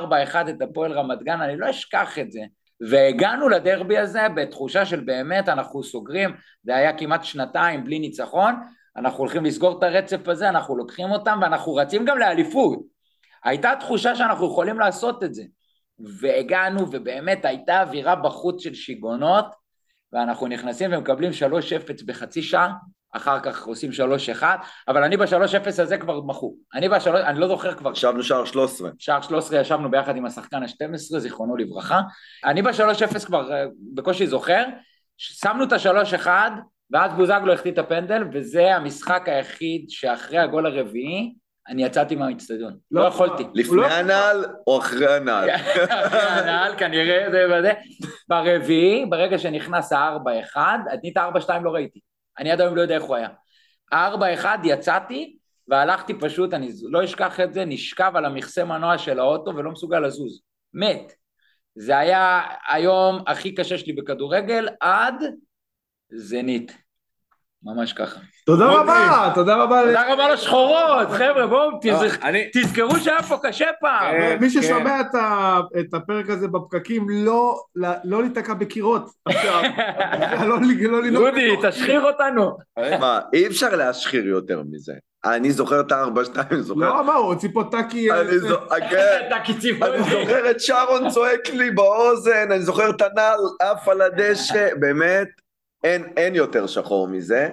את הפועל רמת גן, אני לא אשכח את זה. והגענו לדרבי הזה בתחושה של באמת אנחנו סוגרים, זה היה כמעט שנתיים בלי ניצחון, אנחנו הולכים לסגור את הרצף הזה, אנחנו לוקחים אותם ואנחנו רצים גם לאליפות. הייתה תחושה שאנחנו יכולים לעשות את זה. והגענו ובאמת הייתה אווירה בחוץ של שיגעונות, ואנחנו נכנסים ומקבלים 3-0 בחצי שעה, אחר כך עושים 3-1, אבל אני ב-3-0 הזה כבר מחוק. אני בשלוש, אני לא זוכר כבר, ישבנו שער 13. שער 13 ישבנו ביחד עם השחקן ה-12, זיכרונו לברכה. אני ב-3-0 כבר אה, בקושי זוכר, שמנו את ה-3-1, ואז בוזגלו החטיא את הפנדל, וזה המשחק היחיד שאחרי הגול הרביעי, אני יצאתי מהאיצטדיון. לא, לא, יכולתי. לפני לא- הנעל או אחרי הנעל? אחרי הנעל כנראה, זה וזה. ברביעי, ברגע שנכנס ה-4-1, אני את ה-4-2 לא ראיתי. אני עד היום לא יודע איך הוא היה. ה-4-1 יצאתי, והלכתי פשוט, אני לא אשכח את זה, נשכב על המכסה מנוע של האוטו ולא מסוגל לזוז. מת. זה היה היום הכי קשה שלי בכדורגל עד זנית. ממש ככה. תודה מוטי. רבה, תודה רבה. תודה רבה לשחורות, חבר'ה, בואו אני... תזכרו שהיה פה קשה פעם. אה, מי כן. ששומע את הפרק הזה בפקקים, לא לא להיתקע בקירות. עכשיו, לא לא דודי, בתוך- תשחיר אותנו. מה, אי אפשר להשחיר יותר מזה. אני זוכר את ה-4-2, אני זוכר... לא, מה, הוא הוציא פה טאקי... אה, כן. אני זוכר את שרון צועק לי באוזן, אני זוכר את הנעל עף על הדשא, באמת, אין, אין יותר שחור מזה.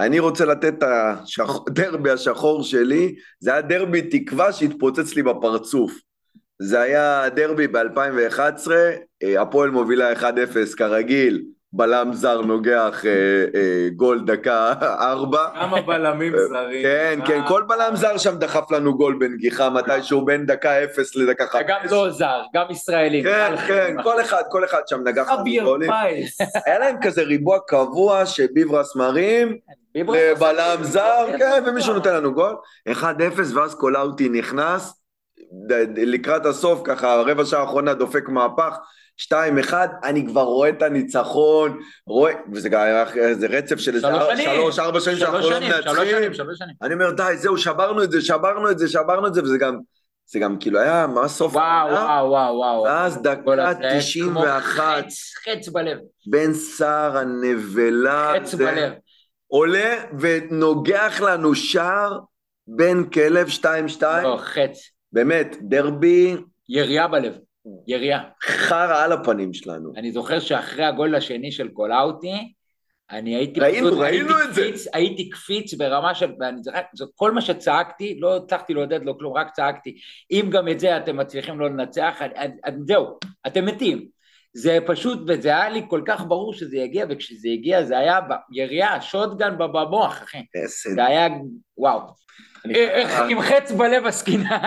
אני רוצה לתת את הדרבי השחור שלי, זה היה דרבי תקווה שהתפוצץ לי בפרצוף. זה היה דרבי ב-2011, הפועל מובילה 1-0 כרגיל, בלם זר נוגח אה, אה, גול דקה ארבע. כמה בלמים זרים. כן, כן, כל בלם זר שם דחף לנו גול בנגיחה מתישהו בין דקה אפס לדקה חמש. וגם לא זר, גם ישראלים. כן, כן, כל אחד, כל אחד שם נגח לנו גולים. היה להם כזה ריבוע קבוע שביברס מרים עשה- זר, כן, ומישהו נותן לנו גול. 1-0 ואז קולאוטי נכנס, לקראת הסוף, ככה רבע שעה האחרונה דופק מהפך. 2-1, אני כבר רואה את הניצחון, רואה, וזה גם איזה רצף של איזה שלוש. שלוש, ארבע שנים שאנחנו לא מנצחים. שנים, שלוש שנים. אני אומר, די, זהו, שברנו את זה, שברנו את זה, שברנו את זה, וזה גם, זה גם כאילו היה, מה סוף וואו, העונה? וואו, וואו, וואו. ואז דקה הזה, כמו 91, חץ, חץ בלב, בן סער הנבלה, חץ זה בלב. עולה ונוגח לנו שער בן כלב 2-2, לא, חץ. באמת, דרבי ירייה בלב, ירייה. חרא על הפנים שלנו. אני זוכר שאחרי הגול השני של קולאוטי, אני הייתי ראינו, פשוט, ראינו הייתי את זה. קפיץ, הייתי קפיץ ברמה של, ואני כל מה שצעקתי, לא הצלחתי לעודד לו כלום, רק צעקתי, אם גם את זה אתם מצליחים לא לנצח, אני- אני- אני- זהו, אתם מתים. זה פשוט, וזה היה לי כל כך ברור שזה יגיע, וכשזה הגיע זה היה ירייה, שוטגן במוח, אחי. זה היה, וואו. אני- איך עם חץ בלב עסקינה.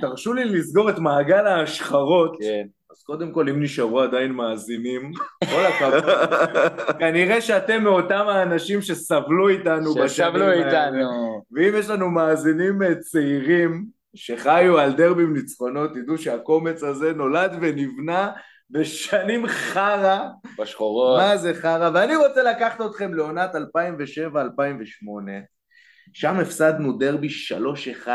תרשו לי לסגור את מעגל ההשחרות. כן. אז קודם כל, אם נשארו עדיין מאזינים, כל הכבוד. כנראה שאתם מאותם האנשים שסבלו איתנו בשנים שסבלו האלה. איתנו. ואם יש לנו מאזינים אה, צעירים שחיו על דרבים ניצחונות, תדעו שהקומץ הזה נולד ונבנה בשנים חרא, בשחורות. מה זה חרא, ואני רוצה לקחת אתכם לעונת 2007-2008, שם הפסדנו דרבי 3-1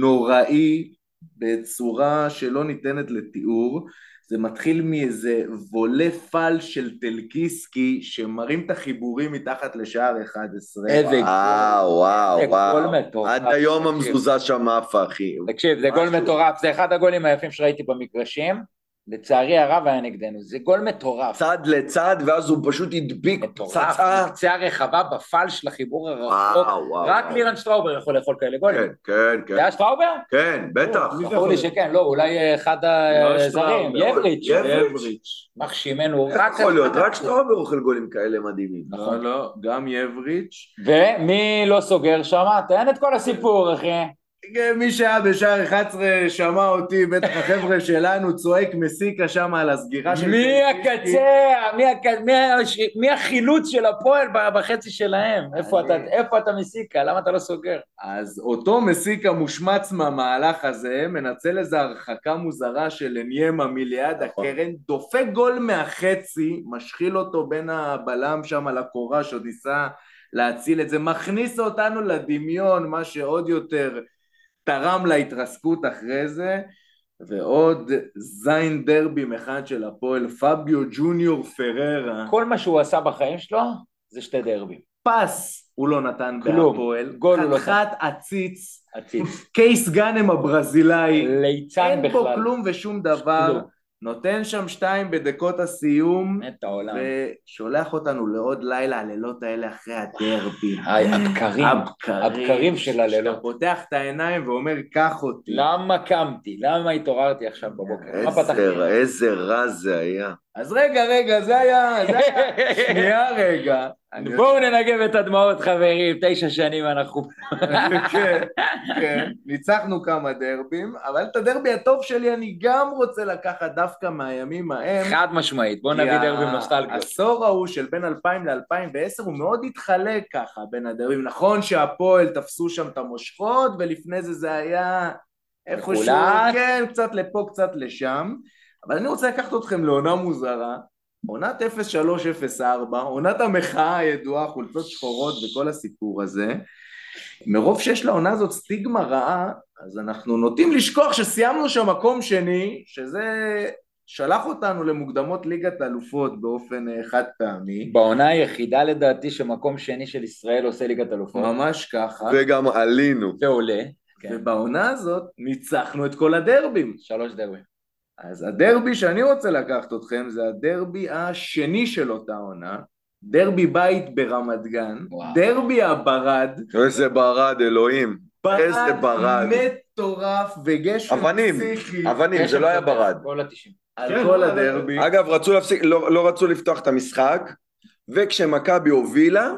נוראי בצורה שלא ניתנת לתיאור, זה מתחיל מאיזה וולה פל של טלקיסקי שמרים את החיבורים מתחת לשער 11. איזה וואו, וואו, זה וואו. גול מטורף. עד היום. המזוזה שם עפה, אחי. תקשיב, זה גול. מטורף, זה אחד הגולים היפים שראיתי במגרשים. לצערי הרב היה נגדנו, זה גול מטורף. צד לצד, ואז הוא פשוט הדביק פצצה. קצה הרחבה בפל של החיבור הרחוק. וואו, וואו. רק. לירן שטראובר יכול לאכול כאלה כן, גולים. כן, זה כן. היה שטראובר? כן, בטח. זה ברור לי שכן, לא, אולי אה, אחד לא הזרים, שטראובר, יבריץ'. יבריץ'. מחשימנו איך רק... יכול להיות? רק שטראובר אוכל גולים כאלה מדהימים. לא, לא, גם יבריץ'. ומי לא סוגר שם? תן את כל הסיפור, אחי. כן, מי שהיה בשער 11 שמע אותי, בטח החבר'ה שלנו, צועק מסיקה שם על הסגירה של... מי. הקצה? מי הק- מי הש- מי החילוץ של הפועל בחצי שלהם? איפה אתה- אני- איפה אתה מסיקה? למה אתה לא סוגר? אז אותו מסיקה מושמץ מהמהלך הזה, מנצל איזו הרחקה מוזרה של אניימה מליד נכון. הקרן, דופק גול מהחצי, משחיל אותו בין הבלם שם לקורה שעוד ניסה להציל את זה, מכניס אותנו לדמיון, מה שעוד יותר תרם להתרסקות אחרי זה, ועוד זין דרבים אחד של הפועל, פביו ג'וניור פררה. כל מה שהוא עשה בחיים שלו זה שתי דרבים. פס הוא לא נתן כלום. בהפועל, גול הוא לא חתיכת עציץ, עציץ. קייס גאנם הברזילאי, ליצן אין פה בכלל. כלום ושום דבר, כלום. נותן שם שתיים בדקות הסיום, מת העולם. ושולח אותנו לעוד לילה, הלילות האלה אחרי הדרבי. היי, הבקרים. הבקרים של הלילות. שאתה פותח את העיניים ואומר, קח אותי. למה קמתי? למה התעוררתי עכשיו בבוקר? איזה רע זה היה. אז רגע, רגע, זה היה, זה היה, שנייה רגע. בואו ננגב את הדמעות חברים, תשע שנים אנחנו... כן, כן, ניצחנו כמה דרבים, אבל את הדרבי הטוב שלי אני גם רוצה לקחת דווקא מהימים ההם. חד משמעית, בואו נביא דרבים נוסטלגיות. העשור ההוא של בין 2000 ל-2010 הוא מאוד התחלק ככה בין הדרבים. נכון שהפועל תפסו שם את המושכות, ולפני זה זה היה איפשהו. כן, קצת לפה, קצת לשם. אבל אני רוצה לקחת אתכם לעונה מוזרה, עונת 03-04, עונת המחאה הידועה, חולצות שחורות וכל הסיפור הזה. מרוב שיש לעונה הזאת סטיגמה רעה, אז אנחנו נוטים לשכוח שסיימנו שם מקום שני, שזה שלח אותנו למוקדמות ליגת האלופות באופן אה, חד פעמי. בעונה היחידה לדעתי שמקום שני של ישראל עושה ליגת אלופות. ממש ככה. וגם עלינו. ועולה. כן. ובעונה הזאת ניצחנו את כל הדרבים. שלוש דרבים. אז הדרבי שאני רוצה לקחת אתכם זה הדרבי השני של אותה עונה, דרבי בית ברמת גן, וואו. דרבי הברד, איזה ברד, אלוהים. איזה ברד. מטורף וגשם אבנים, פסיכי אבנים, זה לא היה ברד. גול התשעים. על כן, כל הדרבי. אגב, רצו להפסיק, לא, לא רצו לפתוח את המשחק, וכשמכבי הובילה,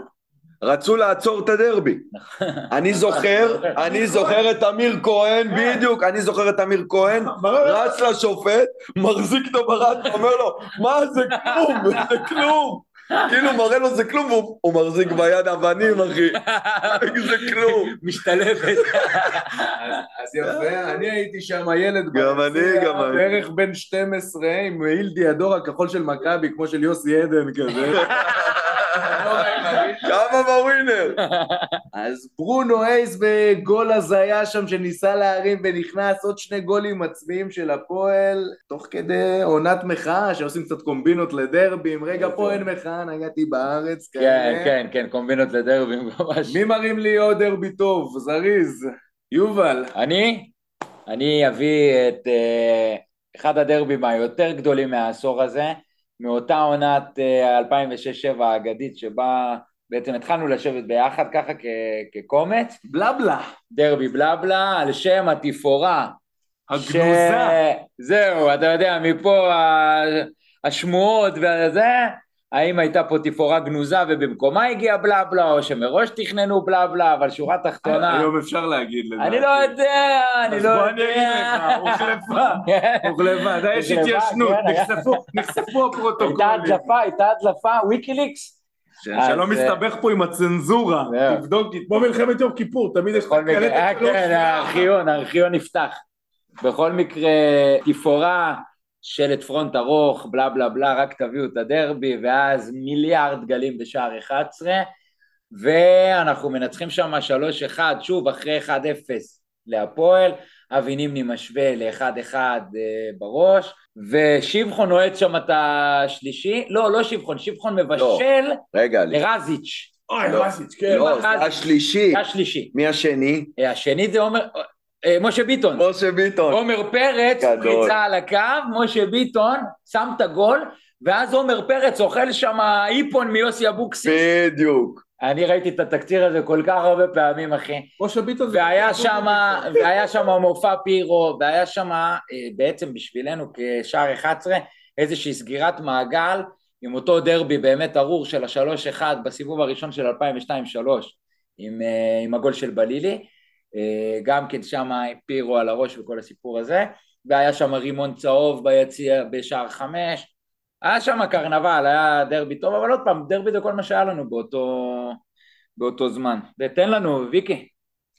רצו לעצור את הדרבי. אני זוכר, אני זוכר את אמיר כהן, בדיוק, אני זוכר את אמיר כהן, רץ לשופט, מחזיק את הברד, אומר לו, מה זה כלום, זה כלום. כאילו מראה לו זה כלום, והוא הוא מחזיק ביד אבנים, אחי. זה כלום. משתלבת. אז- יפה, אני הייתי שם ילד גם אני, גם אני. בערך בן 12, עם מעיל דיאדור הכחול של מכבי, כמו של יוסי עדן כזה. כמה בווינר. אז ברונו אייס בגול הזיה שם שניסה להרים ונכנס, עוד שני גולים עצמיים של הפועל, תוך כדי עונת מחאה שעושים קצת קומבינות לדרבים, רגע פה אין מחאה, נגעתי בארץ, כן. כן, כן, קומבינות לדרבים ממש. מי מרים לי עוד דרבי טוב? זריז. יובל. אני? אני אביא את אה, אחד הדרבים היותר גדולים מהעשור הזה, מאותה עונת אה, 2006-2007 האגדית, שבה בעצם התחלנו לשבת ביחד ככה כ- כקומץ, בלבלה. דרבי בלבלה, על שם התפאורה. הגנוזה. ש- זהו, אתה יודע, מפה ה- השמועות וזה, האם הייתה פה תפאורה גנוזה ובמקומה הגיע בלבלה, או שמראש תכננו בלבלה, אבל שורה תחתונה, היום אפשר להגיד לדעתי. אני לא יודע, אני אז לא בוא יודע. אני אגיד לך, הוחלפה. הוחלפה, די, יש התיישנות, כן, נחשפו- נחשפו הייתה הפרוטוקולים. הדלפה, הייתה הדלפה, ויקיליקס. שלא אז, מסתבך פה עם הצנזורה, זהו. תבדוק, כמו מלחמת יום כיפור, תמיד יש בכל מקרה, אה, לא כן, הארכיון, הארכיון נפתח. בכל מקרה, תפאורה, שלט פרונט ארוך, בלה בלה בלה, רק תביאו את הדרבי, ואז מיליארד גלים בשער 11, ואנחנו מנצחים שם 3-1, שוב, אחרי 1-0 להפועל, אבי נימני משווה ל-1-1 אה, בראש, ושבחון נועד שם את השלישי, לא, לא שבחון, שבחון מבשל רגע. לרזיץ', אוי, לא. רסיץ', כן. לא, זה השלישי. השלישי. מי השני? השני זה עומר, אה, משה ביטון. משה ביטון. עומר פרץ. פריצה על הקו, משה ביטון, שם את הגול, ואז עומר פרץ אוכל שם איפון מיוסי אבוקסיס. בדיוק. אני ראיתי את התקציר הזה כל כך הרבה פעמים, אחי. משה ביטון זה... והיה שם, והיה שם מופע פירו, והיה שם אה, בעצם בשבילנו כשער 11 איזושהי סגירת מעגל עם אותו דרבי באמת ארור של השלוש אחד בסיבוב הראשון של 2002-2003 עם, אה, עם הגול של בלילי, אה, גם כן שם פירו על הראש וכל הסיפור הזה, והיה שם רימון צהוב ביציע בשער חמש, היה שם קרנבל, היה דרבי טוב, אבל עוד פעם, דרבי זה כל מה שהיה לנו באותו, באותו זמן. ותן לנו, ויקי,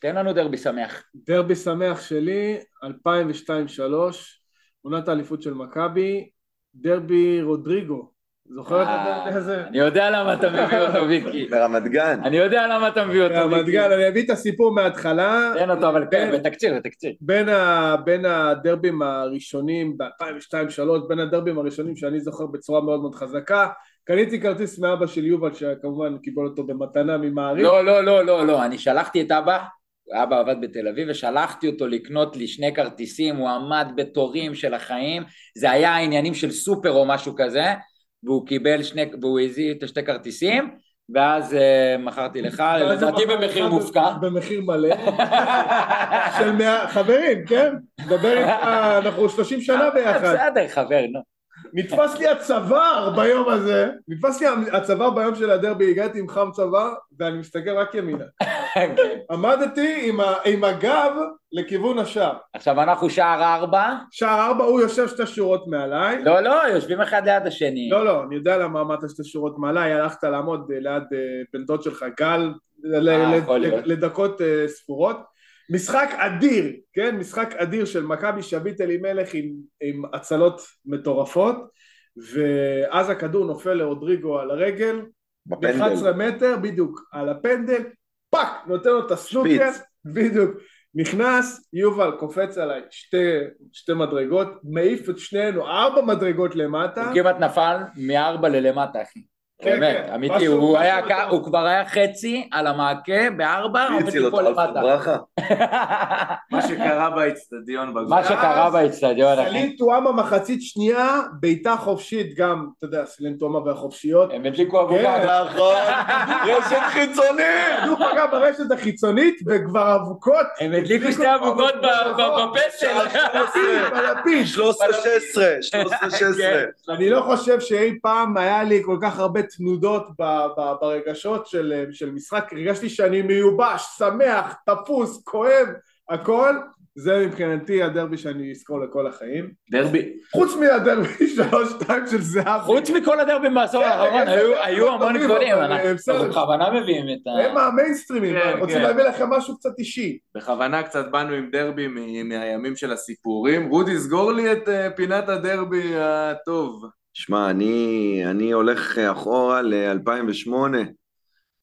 תן לנו דרבי שמח. דרבי שמח שלי, 2002-2003, עונת האליפות של מכבי, דרבי רודריגו. זוכר את הדרבי הזה? אני יודע למה אתה מביא אותו, ויקי. ברמת גן. אני יודע למה אתה מביא אותו, ויקי. גן, אני אביא את הסיפור מההתחלה. תן אותו, אבל כן, בתקציר, בתקציר. בין, הדרבים הראשונים ב-2002-2003, בין הדרבים הראשונים שאני זוכר בצורה מאוד מאוד חזקה, קניתי כרטיס מאבא של יובל שכמובן קיבל אותו במתנה ממעריב. לא, לא, לא, לא, לא, אני שלחתי את אבא, אבא עבד בתל אביב, ושלחתי אותו לקנות לי שני כרטיסים, הוא עמד בתורים של החיים, זה היה עניינים של סופר או משהו כזה, והוא קיבל שני, והוא הזיא את השתי כרטיסים, ואז uh, מכרתי לך, לדעתי במחיר מופקע. במחיר מלא. של מאה, חברים, כן? מדבר איתך, אנחנו 30 שנה ביחד. בסדר, חבר, נו. נתפס לי הצוואר ביום הזה, נתפס לי הצוואר ביום של הדרבי, הגעתי עם חם צוואר, ואני מסתכל רק ימינה. כן. עמדתי עם, ה, עם הגב לכיוון השער. עכשיו אנחנו שער ארבע, שער ארבע, הוא יושב שתי שורות מעליי. לא, לא, יושבים אחד ליד השני. לא, לא, אני יודע למה עמדת שתי שורות מעליי, הלכת לעמוד אה, ליד אה, בן דוד שלך, גל, ל- אה. לדקות ספורות. משחק אדיר, כן? משחק אדיר של מכבי שביט אלימלך עם, עם הצלות מטורפות, ואז הכדור נופל לרודריגו על הרגל, בפנדל. ב-11 מטר, בדיוק, על הפנדל, פאק, נותן לו את הסנוקר. בדיוק, נכנס, יובל קופץ עליי שתי, שתי מדרגות, מעיף את שנינו ארבע מדרגות למטה, הוא כמעט נפל מארבע ללמטה, אחי. כן, באמת, כן. אמיתי, הוא. הוא כבר היה חצי על המעקה בארבע, עומד הציל אותו? ליפול למטה. ברכה? מה שקרה באצטדיון בגול. מה שקרה באצטדיון, אחי. סלים טועמה מחצית שנייה, בעיטה חופשית גם, אתה יודע, סלים טועמה והחופשיות, הם הדליקו אבוקה. כן. נכון, רשת חיצונית! הוא פגע ברשת החיצונית וכבר אבוקות, הם הדליקו שתי אבוקות ב- ב- בפסל. בלפיד. 13-16, 13-16. כן. אני לא חושב שאי פעם היה לי כל כך הרבה תנודות ב- ב- ברגשות של, של משחק, הרגשתי שאני מיובש, שמח, תפוס, כואב, הכל, זה מבחינתי הדרבי שאני אזכור לכל החיים. דרבי, חוץ מהדרבי שלוש שתיים של זהב. חוץ מכל הדרבים בעשור כן, האחרון, כן, היו- היו כן, המון גדולים, אנחנו. אנחנו בכוונה מביאים את ה... הם המיינסטרימים, כן, רוצים. להביא לכם משהו קצת אישי. בכוונה קצת באנו עם דרבי מהימים של הסיפורים. רודי, סגור לי את אה, פינת הדרבי הטוב. שמע, אני, אני הולך אחורה ל-2008,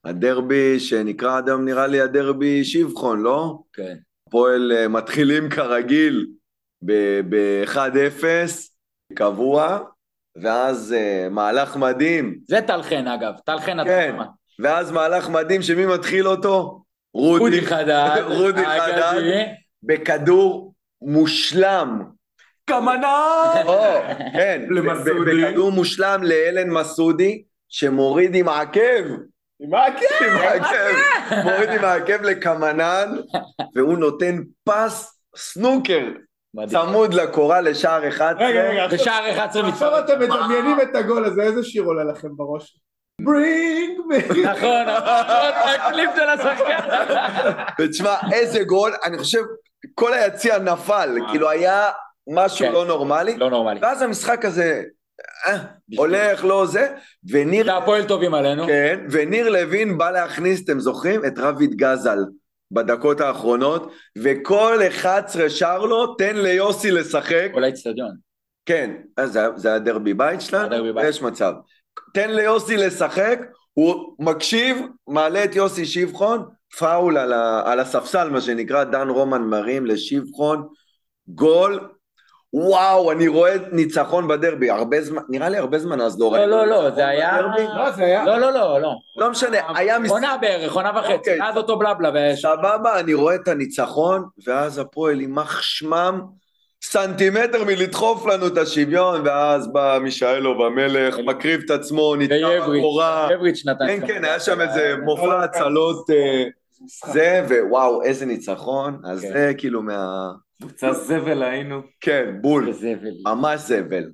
הדרבי שנקרא היום נראה לי הדרבי שבחון, לא? כן. הפועל אה, מתחילים כרגיל ב-1-0, קבוע, ואז אה, מהלך מדהים, זה טל חן אגב, טל חן כן. התחומה. ואז מהלך מדהים שמי מתחיל אותו? רודי, רודי חדד, רודי חדד. בכדור מושלם. קמנה! או, כן, בכדור מושלם לאלן מסודי, שמוריד עם העקב, עם העקב! עם העקב, מוריד עם העקב לקמנן, והוא נותן פס סנוקר. צמוד לקורה לשער 11. רגע, רגע, עכשיו- בשער 11 עכשיו מצטרף. אתם מדמיינים את הגול הזה, איזה שיר עולה לכם בראש? Bring me... נכון, נכון, הקליפ של השחקן. ותשמע, איזה גול, אני חושב, כל היציע נפל, כאילו היה משהו כן. לא נורמלי, לא נורמלי. ואז המשחק הזה אה, הולך, לא זה, וניר זה הפועל טובים עלינו. כן, וניר לוין בא להכניס, אתם זוכרים? את רביד גזל בדקות האחרונות, וכל 11 שר לו, תן ליוסי לשחק. כל האצטדיון. כן, אז זה, זה היה דרבי בית שלנו? הדרבי בית. יש מצב. תן ליוסי לשחק, הוא מקשיב, מעלה את יוסי שבחון, פאול על, ה, על הספסל, מה שנקרא, דן רומן מרים לשבחון, גול, וואו, אני רואה ניצחון בדרבי, הרבה זמן, נראה לי הרבה זמן אז לא לא, ראינו לא, לא. לא, זה היה... לא, לא, לא, לא. לא משנה, היה משחק, עונה בערך, עונה וחצי, אוקיי. אז אותו בלבלה. סבבה, אני רואה את הניצחון, ואז הפועל יימח שמם סנטימטר מלדחוף לנו את השוויון, ואז בא מישאלוב המלך, מקריב את עצמו, נתקע ויבריץ', בקורה. יבריץ' נתן. כן, כן, היה שם איזה מופע הצלות אה, זה, ווואו, איזה ניצחון, אז כן. זה כאילו מה... קבוצה זבל היינו. כן, בול, זבל. ממש זבל.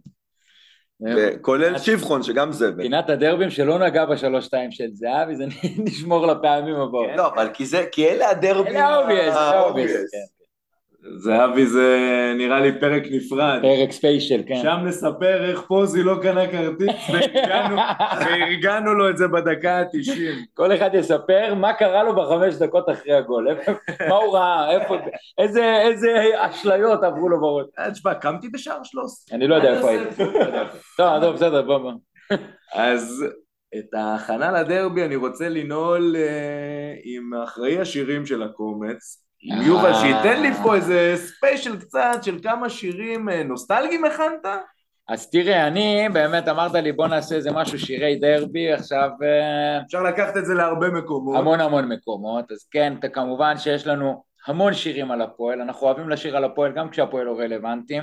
כולל שבחון, שגם זבל. פינת הדרבים שלא נגע בשלוש-שתיים של זהבי, זה נשמור לפעמים הבאות. לא, אבל כי אלה הדרבים. אלה ה obvious, זה ה obvious, ה-obvious. כן. זהבי זה נראה לי פרק נפרד. פרק special, כן. שם נספר איך פוזי לא קנה כרטיס והרגענו- לו את זה בדקה ה-90. כל אחד יספר מה קרה לו בחמש דקות אחרי הגול, מה הוא ראה, איפה, איזה איזה אשליות עברו לו בראש. אה, תשמע, קמתי בשער 13. אני לא יודע איפה הייתי. לא. טוב, טוב, בסדר, בוא, בוא. אז את ההכנה לדרבי אני רוצה לנעול אה, עם אחראי השירים של הקומץ. עם אה. יובל, שייתן לי פה איזה ספיישל קצת של כמה שירים אה, נוסטלגיים הכנת? אז תראה, אני באמת אמרת לי בוא נעשה איזה משהו שירי דרבי, עכשיו אה, אפשר לקחת את זה להרבה מקומות. המון המון מקומות, אז כן, כמובן שיש לנו המון שירים על הפועל, אנחנו אוהבים לשיר על הפועל גם כשהפועל לא רלוונטיים,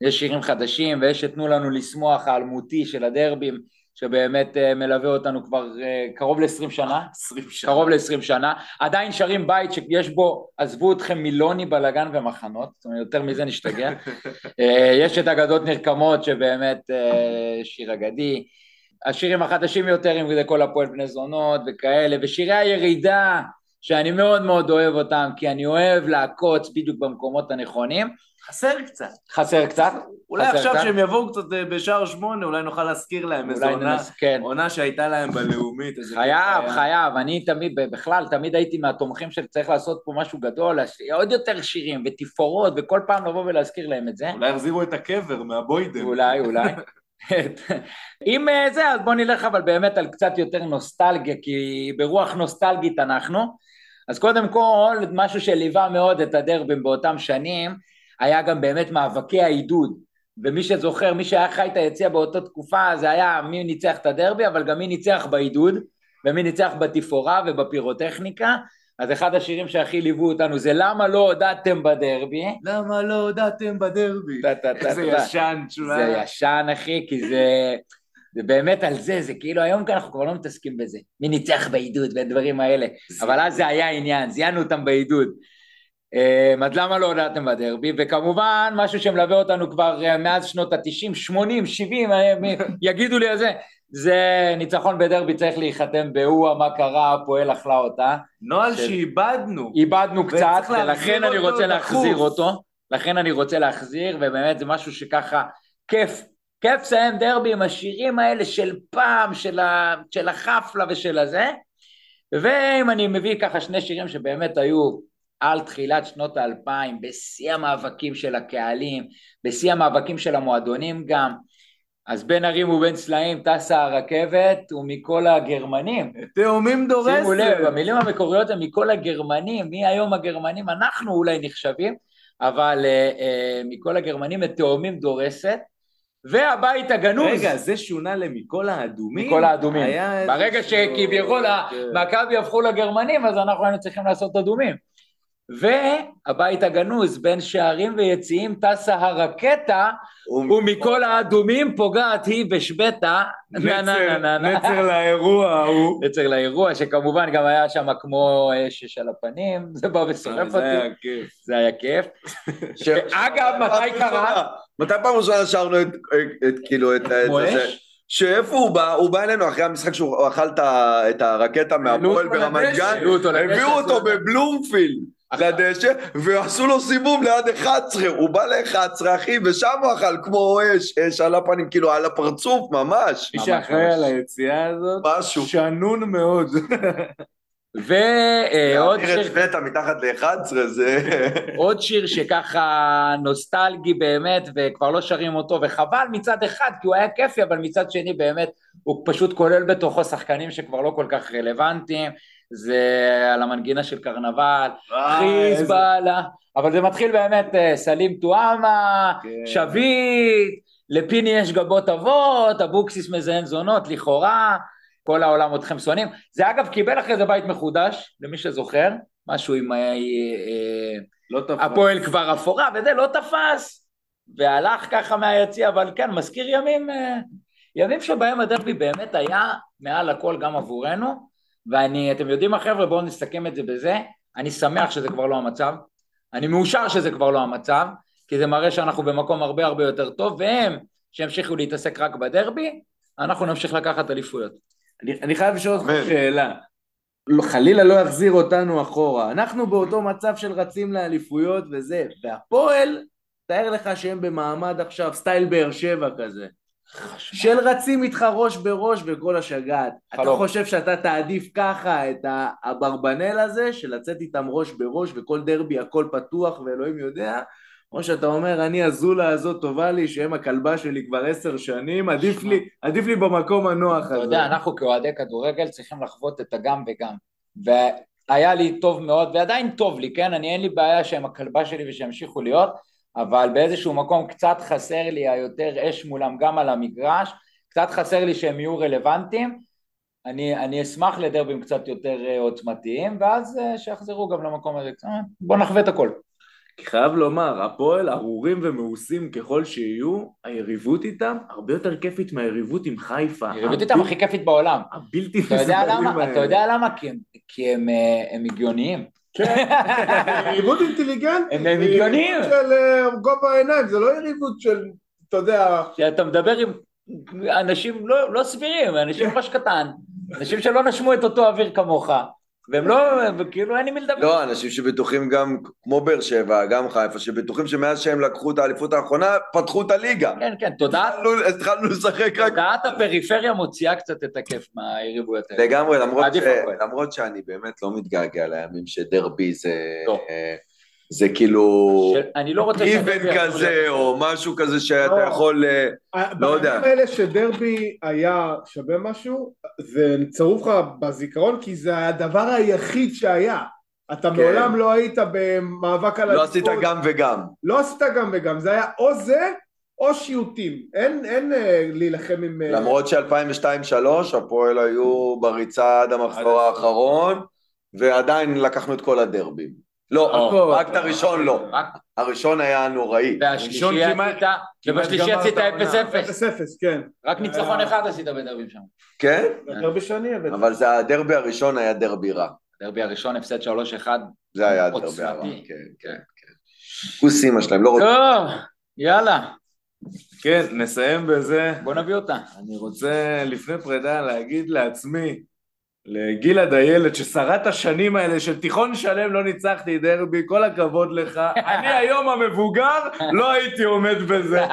יש שירים חדשים ויש את תנו לנו לשמוח האלמותי של הדרבים, שבאמת אה, מלווה אותנו כבר אה, קרוב ל-20 שנה, 20 שנה. קרוב ל-20 שנה, עדיין שרים בית שיש בו, עזבו אתכם מילוני בלאגן ומחנות, זאת אומרת יותר מזה נשתגע, אה, יש את אגדות נרקמות שבאמת שיר אגדי, השירים החדשים יותר, אם זה כל הפועל בני זונות וכאלה, ושירי הירידה, שאני מאוד מאוד אוהב אותם, כי אני אוהב לעקוץ בדיוק במקומות הנכונים, חסר קצת. חסר קצת, אולי חסר עכשיו קצת. שהם יבואו קצת אה, בשער שמונה, אולי נוכל להזכיר להם איזו עונה, ננס... כן. עונה שהייתה להם בלאומית. חייב. חייב, אני תמיד, בכלל, תמיד הייתי מהתומכים של צריך לעשות פה משהו גדול, עוד יותר שירים ותפאורות, וכל פעם לבוא ולהזכיר להם את זה. אולי יחזירו את הקבר מהבוידם. אולי, אולי. אם אה, זה, אז בואו נלך אבל באמת על קצת יותר נוסטלגיה, כי ברוח נוסטלגית אנחנו. אז קודם כל, משהו שליווה מאוד את הדרבים באותם שנים, היה גם באמת מאבקי העידוד. ומי שזוכר, מי שהיה חי את היציע באותה תקופה, זה היה מי ניצח את הדרבי, אבל גם מי ניצח בעידוד, ומי ניצח בתפאורה ובפירוטכניקה. אז אחד השירים שהכי ליוו אותנו זה למה לא הודעתם בדרבי. למה לא הודעתם בדרבי? איזה. ישן, תשמע. זה ישן אחי, כי זה, זה באמת על זה, זה כאילו היום כאן אנחנו כבר לא מתעסקים בזה. מי ניצח בעידוד והדברים האלה, אבל אז זה היה עניין, זיינו אותם בעידוד. אה, אז למה לא הודעתם בדרבי? וכמובן, משהו שמלווה אותנו כבר אה, מאז שנות ה-90, 80, 70, אה, יגידו לי על זה, זה ניצחון בדרבי צריך להיחתם באוה, מה קרה, הפועל אכלה אותה. נוהל של- שאיבדנו. איבדנו קצת, ולכן אני רוצה להחזיר דחוף. אותו, לכן אני רוצה להחזיר, ובאמת זה משהו שככה כיף, כיף לסיים דרבי עם השירים האלה של פעם, של, ה, של החפלה ושל הזה, ואם אני מביא ככה שני שירים שבאמת היו על תחילת שנות האלפיים, בשיא המאבקים של הקהלים, בשיא המאבקים של המועדונים גם, אז בין ערים ובין סלעים טסה הרכבת ומכל הגרמנים, תאומים דורסת. שימו לב, המילים המקוריות הן מכל הגרמנים, מי היום הגרמנים, אנחנו אולי נחשבים, אבל אה, אה, מכל הגרמנים את תאומים דורסת, והבית הגנוז, רגע, זה שונה למכל האדומים? מכל האדומים. ברגע שכביכול כן. מכבי הפכו לגרמנים, אז אנחנו היינו צריכים לעשות אדומים. והבית הגנוז, בין שערים ויציאים טסה הרקטה, ומכל האדומים פוגעת היא בשבטה, נה נה נה נה נה. נצר לאירוע ההוא. נצר לאירוע, שכמובן גם היה שם כמו אש על הפנים, זה בא ושורף זה היה אותי, כיף. זה היה כיף. ש- אגב, מתי קרה? מתי פעם ראשונה שרנו את, את, כאילו, את, את כמו זה? שאיפה הוא בא? הוא בא אלינו אחרי המשחק שהוא אכל את את הרקטה מהפועל ברמת. גן, הביאו אותו בבלומפילד לדשא, ועשו לו סיבוב ליד 11, הוא בא ל-11 אחי, ושם הוא אכל כמו אש, אש על הפנים, כאילו על הפרצוף ממש, מי שאחראי. על היציאה הזאת, משהו. שנון מאוד. ועוד להעביר את שיר, פטה מתחת ל-11 זה... עוד שיר שככה נוסטלגי באמת, וכבר לא שרים אותו, וחבל מצד אחד, כי הוא היה כיפי, אבל מצד שני באמת, הוא פשוט כולל בתוכו שחקנים שכבר לא כל כך רלוונטיים. זה על המנגינה של קרנבל, חיזבאללה, אבל זה מתחיל באמת אה, סלים טועמה, כן. שביט, לפיני יש גבות אבות, אבוקסיס מזיין זונות, לכאורה, כל העולם אתכם שונאים. זה אגב קיבל אחרי זה בית מחודש, למי שזוכר, משהו עם אה, אה, לא. הפועל כבר אפורה, וזה לא תפס, והלך ככה מהיציע, אבל כן, מזכיר ימים, ימים שבהם הדרבי באמת היה מעל הכל גם עבורנו, ואני, אתם יודעים מה חבר'ה, בואו נסכם את זה בזה, אני שמח שזה כבר לא המצב, אני מאושר שזה כבר לא המצב, כי זה מראה שאנחנו במקום הרבה הרבה יותר טוב, והם, שימשיכו להתעסק רק בדרבי, אנחנו נמשיך לקחת אליפויות. אני, אני חייב לשאול אותך. שאלה. לא, חלילה לא יחזיר אותנו אחורה. אנחנו באותו מצב של רצים לאליפויות וזה, והפועל, תאר לך שהם במעמד עכשיו סטייל באר שבע כזה. של רצים איתך ראש בראש וכל השגעת. אתה. חושב שאתה תעדיף ככה את האברבנל הזה, של לצאת איתם ראש בראש וכל דרבי הכל פתוח ואלוהים יודע, או שאתה אומר, אני הזולה הזאת טובה לי, שהם הכלבה שלי כבר עשר שנים, עדיף לי, עדיף לי במקום הנוח אתה הזה. יודע, אנחנו כאוהדי כדורגל צריכים לחוות את הגם וגם. והיה לי טוב מאוד, ועדיין טוב לי, כן? אני אין לי בעיה שהם הכלבה שלי ושימשיכו להיות, אבל באיזשהו מקום קצת חסר לי היותר אש מולם גם על המגרש, קצת חסר לי שהם יהיו רלוונטיים. אני, אני אשמח לדרבים קצת יותר אה, עוצמתיים, ואז אה, שיחזרו גם למקום הזה. אה, בוא נחווה את הכל. חייב לומר, הפועל ארורים ומאוסים ככל שיהיו, היריבות איתם הרבה יותר כיפית מהיריבות עם חיפה. היריבות איתם הכי כיפית בעולם. הבלתי נסבלים למה? האלה. אתה יודע למה? כי הם, כי הם, הם הגיוניים. יריבות אינטליגנט, הם הגיוניים. יריבות של אה, גובה העיניים, זה לא יריבות של, אתה יודע, שאתה מדבר עם אנשים לא, לא סבירים, אנשים ראש קטן, אנשים שלא נשמו את אותו אוויר כמוך, והם לא, וכאילו אין עם מי לדבר. לא, אנשים שבטוחים גם, כמו באר שבע, גם חיפה, שבטוחים שמאז שהם לקחו את האליפות האחרונה, פתחו את הליגה. כן, כן, תודעת, התחלנו- לשחק רק... תודעת הפריפריה מוציאה קצת את הכיף מהיריבויות האלה. לגמרי, למרות, שאני באמת לא מתגעגע לימים שדרבי זה... זה כאילו... אני לא רוצה איבן כזה, או משהו כזה שאתה לא. יכול... אה, לא יודע. בימים האלה שדרבי היה שווה משהו, זה צרוף לך בזיכרון, כי זה הדבר היחיד שהיה. אתה כן. מעולם לא היית במאבק על לא עשית גם וגם. לא עשית גם וגם, זה היה או זה או שיוטים. אין, אין אה, להילחם עם... אה, למרות ש-2002-2003 הפועל היו בריצה עד המחזור האחרון, ועדיין לקחנו את כל הדרבים. לא. רק את הראשון לא. הראשון היה נוראי. כמעט- כמעט ובשלישי עשית את העונה. 0-0, 0-0, כן. רק ניצחון אחד עשית בדרבים שם. כן? דרבי שני הבאתי. אבל זה הדרבי הראשון היה דרבי רע. דרבי הראשון הפסד 3-1. זה היה הדרבי. הרע. כן, כן, כן. כוס אימא שלהם, לא רוצה... טוב, יאללה, כן, נסיים בזה. בוא נביא אותה. אני רוצה לפני פרידה להגיד לעצמי, לגלעד הילד, ששרת השנים האלה של תיכון שלם לא ניצחתי דרבי, כל הכבוד לך. אני היום המבוגר, לא הייתי עומד בזה.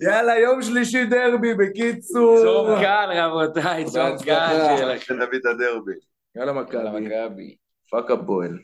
יאללה, יום שלישי דרבי, בקיצור. צום קל רבותיי, צום קל. שיהיה לכם. את הדרבי. יאללה. מכבי. פאק הפועל.